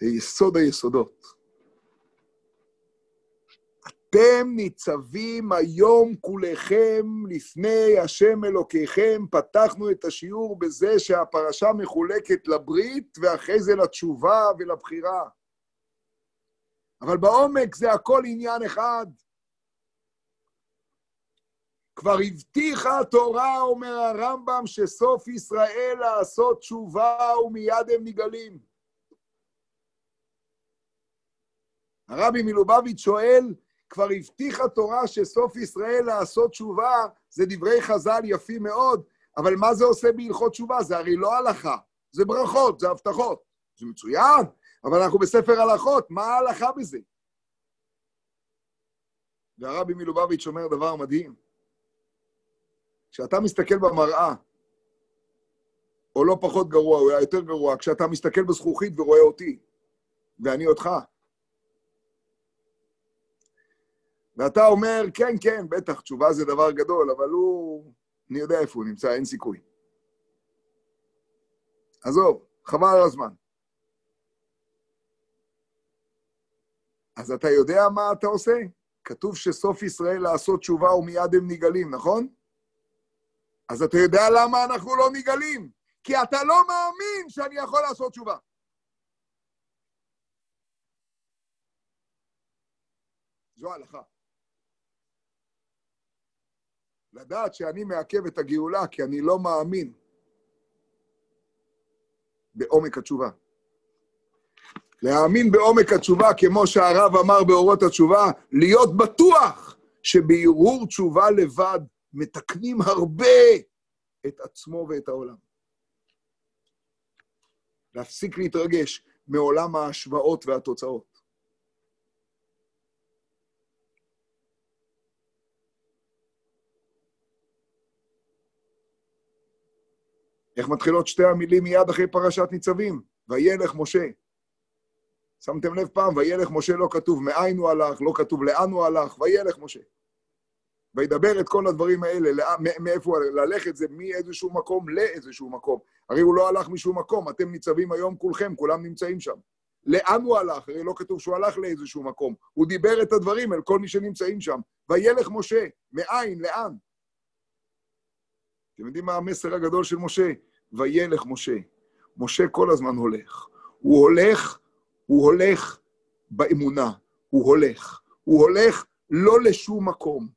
זה יסוד היסודות. אתם ניצבים היום כולכם לפני השם אלוקיכם. פתחנו את השיעור בזה שהפרשה מחולקת לברית ואחרי זה לתשובה ולבחירה. אבל בעומק זה הכל עניין אחד. כבר הבטיחה התורה, אומר הרמב"ם, שסוף ישראל לעשות תשובה ומיד הם נגלים. הרבי מלובביץ' שואל, כבר הבטיחה תורה שסוף ישראל לעשות תשובה, זה דברי חז"ל יפים מאוד, אבל מה זה עושה בהלכות תשובה? זה הרי לא הלכה, זה ברכות, זה הבטחות. זה מצוין, אבל אנחנו בספר הלכות, מה ההלכה בזה? והרבי מלובביץ' אומר דבר מדהים. כשאתה מסתכל במראה, או לא פחות גרוע, היה יותר גרוע, כשאתה מסתכל בזכוכית ורואה אותי, ואני אותך, ואתה אומר, כן, כן, בטח, תשובה זה דבר גדול, אבל הוא, אני יודע איפה הוא נמצא, אין סיכוי. עזוב, חבל על הזמן. אז אתה יודע מה אתה עושה? כתוב שסוף ישראל לעשות תשובה ומיד הם נגלים, נכון? אז אתה יודע למה אנחנו לא נגלים? כי אתה לא מאמין שאני יכול לעשות תשובה. זו ההלכה. לדעת שאני מעכב את הגאולה כי אני לא מאמין בעומק התשובה. להאמין בעומק התשובה, כמו שהרב אמר באורות התשובה, להיות בטוח שבהרהור תשובה לבד מתקנים הרבה את עצמו ואת העולם. להפסיק להתרגש מעולם ההשוואות והתוצאות. איך מתחילות שתי המילים מיד אחרי פרשת ניצבים? וילך משה. שמתם לב פעם, וילך משה לא כתוב מאין הוא הלך, לא כתוב לאן הוא הלך, וילך משה. וידבר את כל הדברים האלה, מאיפה הוא הלך, ללכת זה מאיזשהו מקום לאיזשהו מקום. הרי הוא לא הלך משום מקום, אתם ניצבים היום כולכם, כולם נמצאים שם. לאן הוא הלך? הרי לא כתוב שהוא הלך לאיזשהו מקום. הוא דיבר את הדברים אל כל מי שנמצאים שם. וילך משה, מאין, לאן? אתם יודעים מה המסר הגדול של משה? וילך משה. משה כל הזמן הולך. הוא הולך, הוא הולך באמונה, הוא הולך. הוא הולך לא לשום מקום.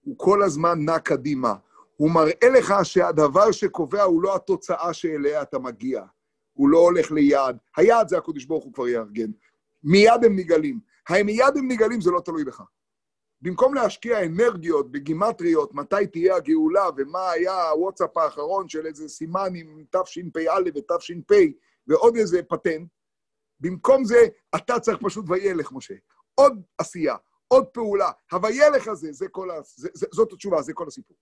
הוא כל הזמן נע קדימה. הוא מראה לך שהדבר שקובע הוא לא התוצאה שאליה אתה מגיע. הוא לא הולך ליעד. היעד זה הקדוש ברוך הוא כבר יארגן. מיד הם נגלים. מיד הם נגלים זה לא תלוי בך. במקום להשקיע אנרגיות בגימטריות, מתי תהיה הגאולה ומה היה הוואטסאפ האחרון של איזה סימן עם תשפ"א ותש"פ ועוד איזה פטנט, במקום זה אתה צריך פשוט וילך, משה. עוד עשייה, עוד פעולה. הוילך הזה, זה כל ה... זה, זה, זאת התשובה, זה כל הסיפור.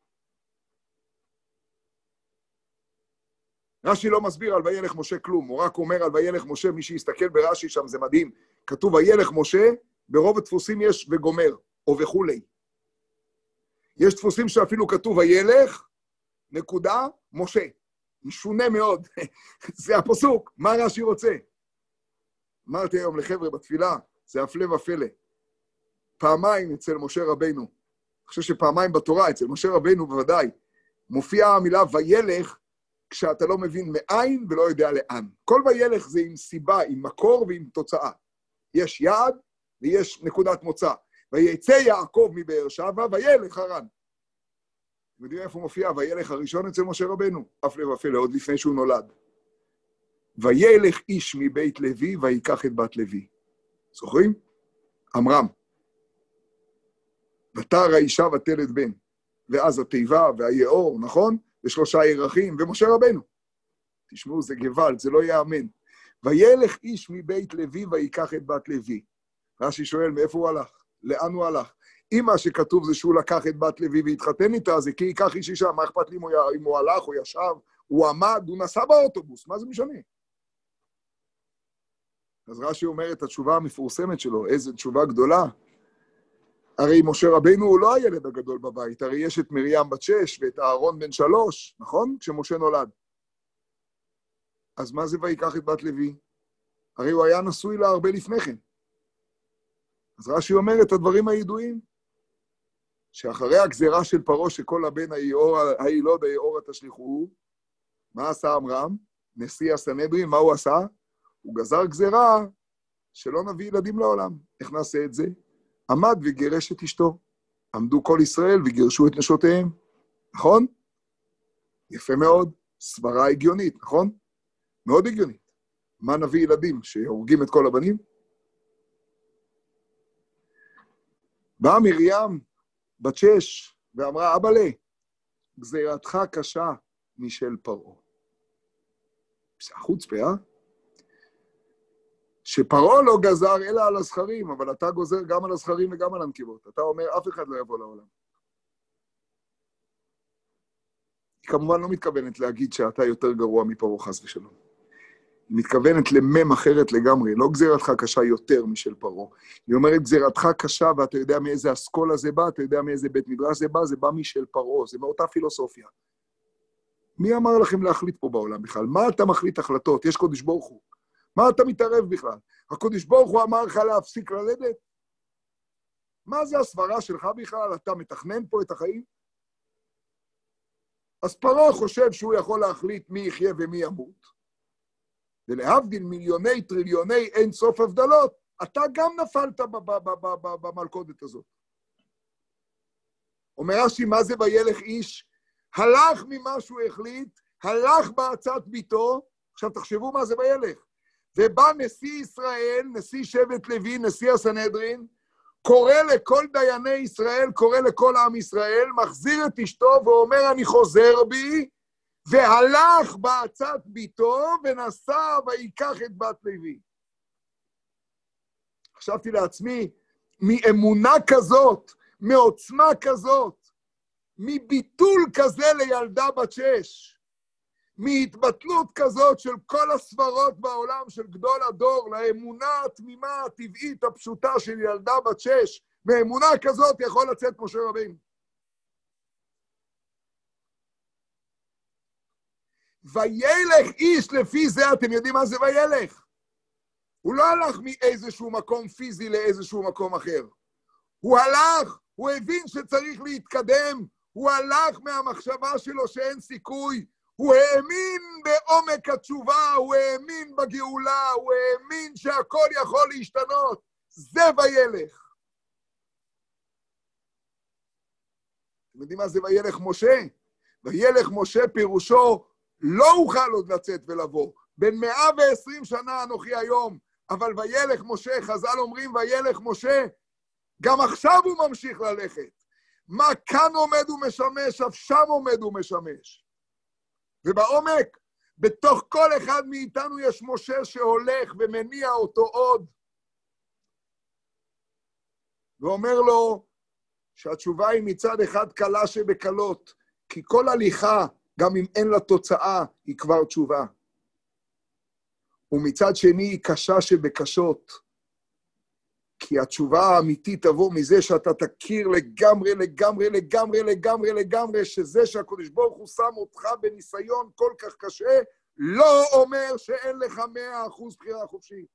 רש"י לא מסביר על וילך משה כלום, הוא רק אומר על וילך משה, מי שיסתכל ברש"י שם זה מדהים. כתוב וילך משה, ברוב הדפוסים יש וגומר, או וכולי. יש דפוסים שאפילו כתוב וילך, נקודה, משה. משונה מאוד. זה הפסוק, מה רש"י רוצה? אמרתי היום לחבר'ה בתפילה, זה הפלא ופלא. פעמיים אצל משה רבנו, אני חושב שפעמיים בתורה, אצל משה רבנו בוודאי, מופיעה המילה וילך כשאתה לא מבין מאין ולא יודע לאן. כל וילך זה עם סיבה, עם מקור ועם תוצאה. יש יעד ויש נקודת מוצא. ויצא יעקב מבאר שבע וילך הרן. אתם יודעים איפה מופיע וילך הראשון אצל משה רבנו? אף לבפלא, עוד לפני שהוא נולד. וילך איש מבית לוי ויקח את בת לוי. זוכרים? עמרם. ותר האישה ותלת בן. ואז התיבה והיאור, נכון? ושלושה ירחים, ומשה רבנו. תשמעו, זה גוואלד, זה לא ייאמן. וילך איש מבית לוי ויקח את בת לוי. רש"י שואל, מאיפה הוא הלך? לאן הוא הלך? אם מה שכתוב זה שהוא לקח את בת לוי והתחתן איתה, זה כי ייקח איש אישה, מה אכפת לי אם הוא, אם הוא הלך, הוא ישב, הוא עמד, הוא נסע באוטובוס, מה זה משנה? אז רש"י אומר את התשובה המפורסמת שלו, איזו תשובה גדולה. הרי משה רבינו הוא לא הילד הגדול בבית, הרי יש את מרים בת שש ואת אהרון בן שלוש, נכון? כשמשה נולד. אז מה זה ויקח את בת לוי? הרי הוא היה נשוי לה הרבה לפני כן. אז רש"י אומר את הדברים הידועים, שאחרי הגזירה של פרעה שכל הבן הילוד היאורה תשליכוהו, מה עשה עמרם? נשיא הסנהדרין, מה הוא עשה? הוא גזר גזירה שלא נביא ילדים לעולם. איך נעשה את זה? עמד וגירש את אשתו. עמדו כל ישראל וגירשו את נשותיהם, נכון? יפה מאוד, סברה הגיונית, נכון? מאוד הגיונית. מה נביא ילדים, שהורגים את כל הבנים? באה מרים, בת שש, ואמרה, אבאלה, גזירתך קשה משל פרעה. החוצפה, אה? שפרעה לא גזר אלא על הזכרים, אבל אתה גוזר גם על הזכרים וגם על הנקבות. אתה אומר, אף אחד לא יבוא לעולם. היא כמובן לא מתכוונת להגיד שאתה יותר גרוע מפרעה, חס ושלום. מתכוונת למם אחרת לגמרי, לא גזירתך קשה יותר משל פרעה. היא אומרת, גזירתך קשה, ואתה יודע מאיזה אסכולה זה בא, אתה יודע מאיזה בית מדרש זה בא, זה בא משל פרעה, זה מאותה פילוסופיה. מי אמר לכם להחליט פה בעולם בכלל? מה אתה מחליט החלטות? יש קודש ברוך הוא. מה אתה מתערב בכלל? הקודש ברוך הוא אמר לך להפסיק ללדת? מה זה הסברה שלך בכלל? אתה מתכנן פה את החיים? אז פרעה חושב שהוא יכול להחליט מי יחיה ומי ימות, ולהבדיל מיליוני טריליוני אין סוף הבדלות, אתה גם נפלת במלכודת הזאת. אומר רש"י, מה זה וילך איש? הלך ממה שהוא החליט, הלך בעצת ביתו, עכשיו תחשבו מה זה וילך. ובא נשיא ישראל, נשיא שבט לוי, נשיא הסנהדרין, קורא לכל דייני ישראל, קורא לכל עם ישראל, מחזיר את אשתו ואומר, אני חוזר בי, והלך בעצת ביתו ונסע ויקח את בת לוי. חשבתי לעצמי, מאמונה כזאת, מעוצמה כזאת, מביטול כזה לילדה בת שש, מהתבטלות כזאת של כל הסברות בעולם של גדול הדור לאמונה התמימה, הטבעית, הפשוטה של ילדה בת שש, מאמונה כזאת יכול לצאת משה רבינו. וילך איש לפי זה, אתם יודעים מה זה וילך? הוא לא הלך מאיזשהו מקום פיזי לאיזשהו מקום אחר. הוא הלך, הוא הבין שצריך להתקדם, הוא הלך מהמחשבה שלו שאין סיכוי, הוא האמין בעומק התשובה, הוא האמין בגאולה, הוא האמין שהכל יכול להשתנות. זה וילך. אתם יודעים מה זה וילך משה? וילך משה פירושו לא אוכל עוד לצאת ולבוא. מאה ועשרים שנה אנוכי היום, אבל וילך משה, חז"ל אומרים וילך משה, גם עכשיו הוא ממשיך ללכת. מה כאן עומד ומשמש, אף שם עומד ומשמש. ובעומק, בתוך כל אחד מאיתנו יש משה שהולך ומניע אותו עוד. ואומר לו שהתשובה היא מצד אחד קלה שבקלות, כי כל הליכה, גם אם אין לה תוצאה, היא כבר תשובה. ומצד שני היא קשה שבקשות, כי התשובה האמיתית תבוא מזה שאתה תכיר לגמרי, לגמרי, לגמרי, לגמרי, לגמרי, שזה שהקדוש ברוך הוא שם אותך בניסיון כל כך קשה, לא אומר שאין לך מאה אחוז בחירה חופשית.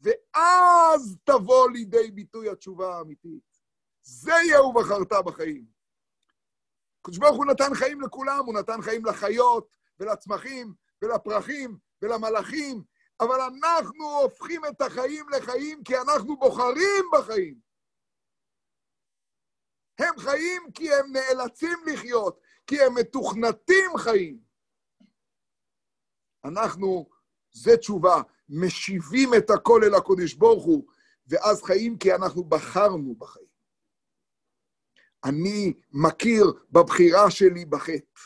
ואז תבוא לידי ביטוי התשובה האמיתית. זה יהיה ובחרת בחיים. הקדוש ברוך הוא נתן חיים לכולם, הוא נתן חיים לחיות ולצמחים ולפרחים ולמלאכים, אבל אנחנו הופכים את החיים לחיים כי אנחנו בוחרים בחיים. הם חיים כי הם נאלצים לחיות, כי הם מתוכנתים חיים. אנחנו, זה תשובה, משיבים את הכל אל הקודש ברוך הוא, ואז חיים כי אנחנו בחרנו בחיים. אני מכיר בבחירה שלי בחטא.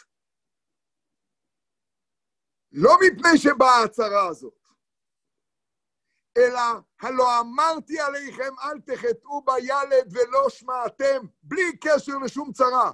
לא מפני שבאה ההצהרה הזאת, אלא הלא אמרתי עליכם אל תחטאו בילד ולא שמעתם, בלי קשר לשום צרה.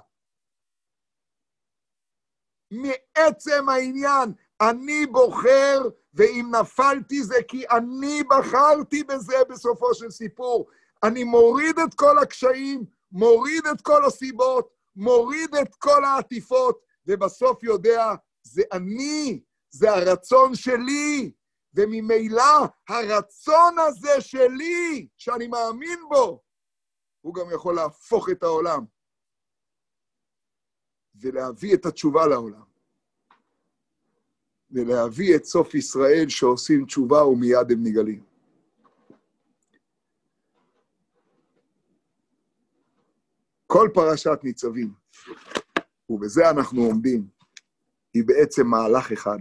מעצם העניין, אני בוחר, ואם נפלתי זה כי אני בחרתי בזה בסופו של סיפור. אני מוריד את כל הקשיים, מוריד את כל הסיבות, מוריד את כל העטיפות, ובסוף יודע, זה אני, זה הרצון שלי, וממילא הרצון הזה שלי, שאני מאמין בו, הוא גם יכול להפוך את העולם ולהביא את התשובה לעולם. ולהביא את סוף ישראל שעושים תשובה ומיד הם נגלים. כל פרשת ניצבים, ובזה אנחנו עומדים, היא בעצם מהלך אחד.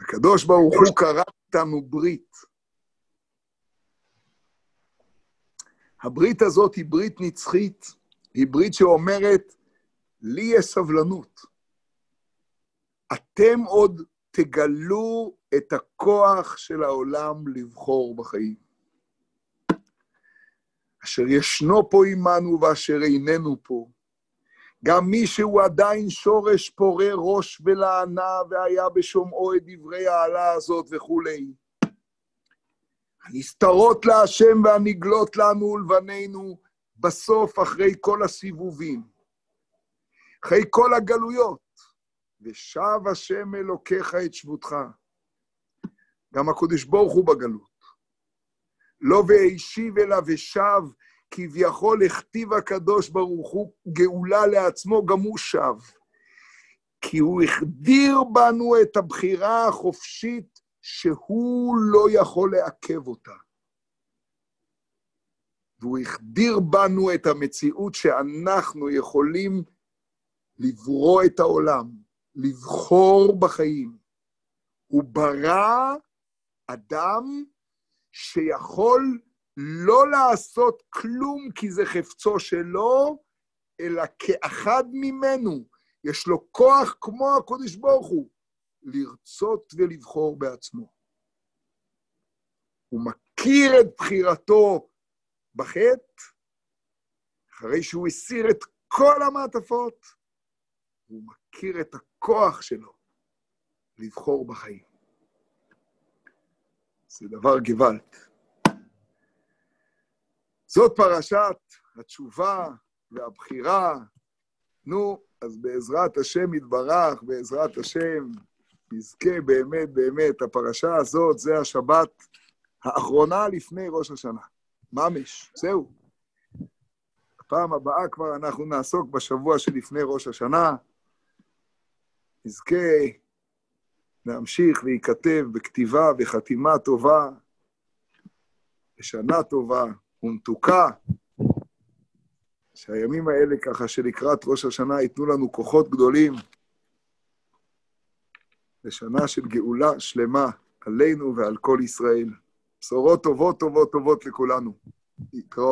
הקדוש ברוך הוא קרא איתנו ברית. הברית הזאת היא ברית נצחית, היא ברית שאומרת, לי יש סבלנות. אתם עוד תגלו את הכוח של העולם לבחור בחיים. אשר ישנו פה עמנו ואשר איננו פה, גם מי שהוא עדיין שורש פורה ראש ולענה, והיה בשומעו את דברי העלה הזאת וכולי. הנסתרות להשם והנגלות לנו ולבנינו, בסוף, אחרי כל הסיבובים, אחרי כל הגלויות, ושב השם אלוקיך את שבותך. גם הקדוש ברוך הוא בגלות. לא והשיב אלא ושב, כביכול הכתיב הקדוש ברוך הוא גאולה לעצמו, גם הוא שב. כי הוא החדיר בנו את הבחירה החופשית שהוא לא יכול לעכב אותה. והוא החדיר בנו את המציאות שאנחנו יכולים לברוא את העולם, לבחור בחיים. הוא ברא אדם שיכול לא לעשות כלום כי זה חפצו שלו, אלא כאחד ממנו. יש לו כוח כמו הקודש ברוך הוא, לרצות ולבחור בעצמו. הוא מכיר את בחירתו בחטא, אחרי שהוא הסיר את כל המעטפות, הוא מכיר את הכוח שלו לבחור בחיים. זה דבר גוואלד. זאת פרשת התשובה והבחירה. נו, אז בעזרת השם יתברך, בעזרת השם, נזכה באמת, באמת, הפרשה הזאת זה השבת האחרונה לפני ראש השנה. ממש, זהו. הפעם הבאה כבר אנחנו נעסוק בשבוע שלפני ראש השנה. נזכה להמשיך וייכתב בכתיבה וחתימה טובה, בשנה טובה ומתוקה, שהימים האלה ככה שלקראת ראש השנה ייתנו לנו כוחות גדולים לשנה של גאולה שלמה עלינו ועל כל ישראל. בשורות טובות, טובות, טובות לכולנו. להתראות.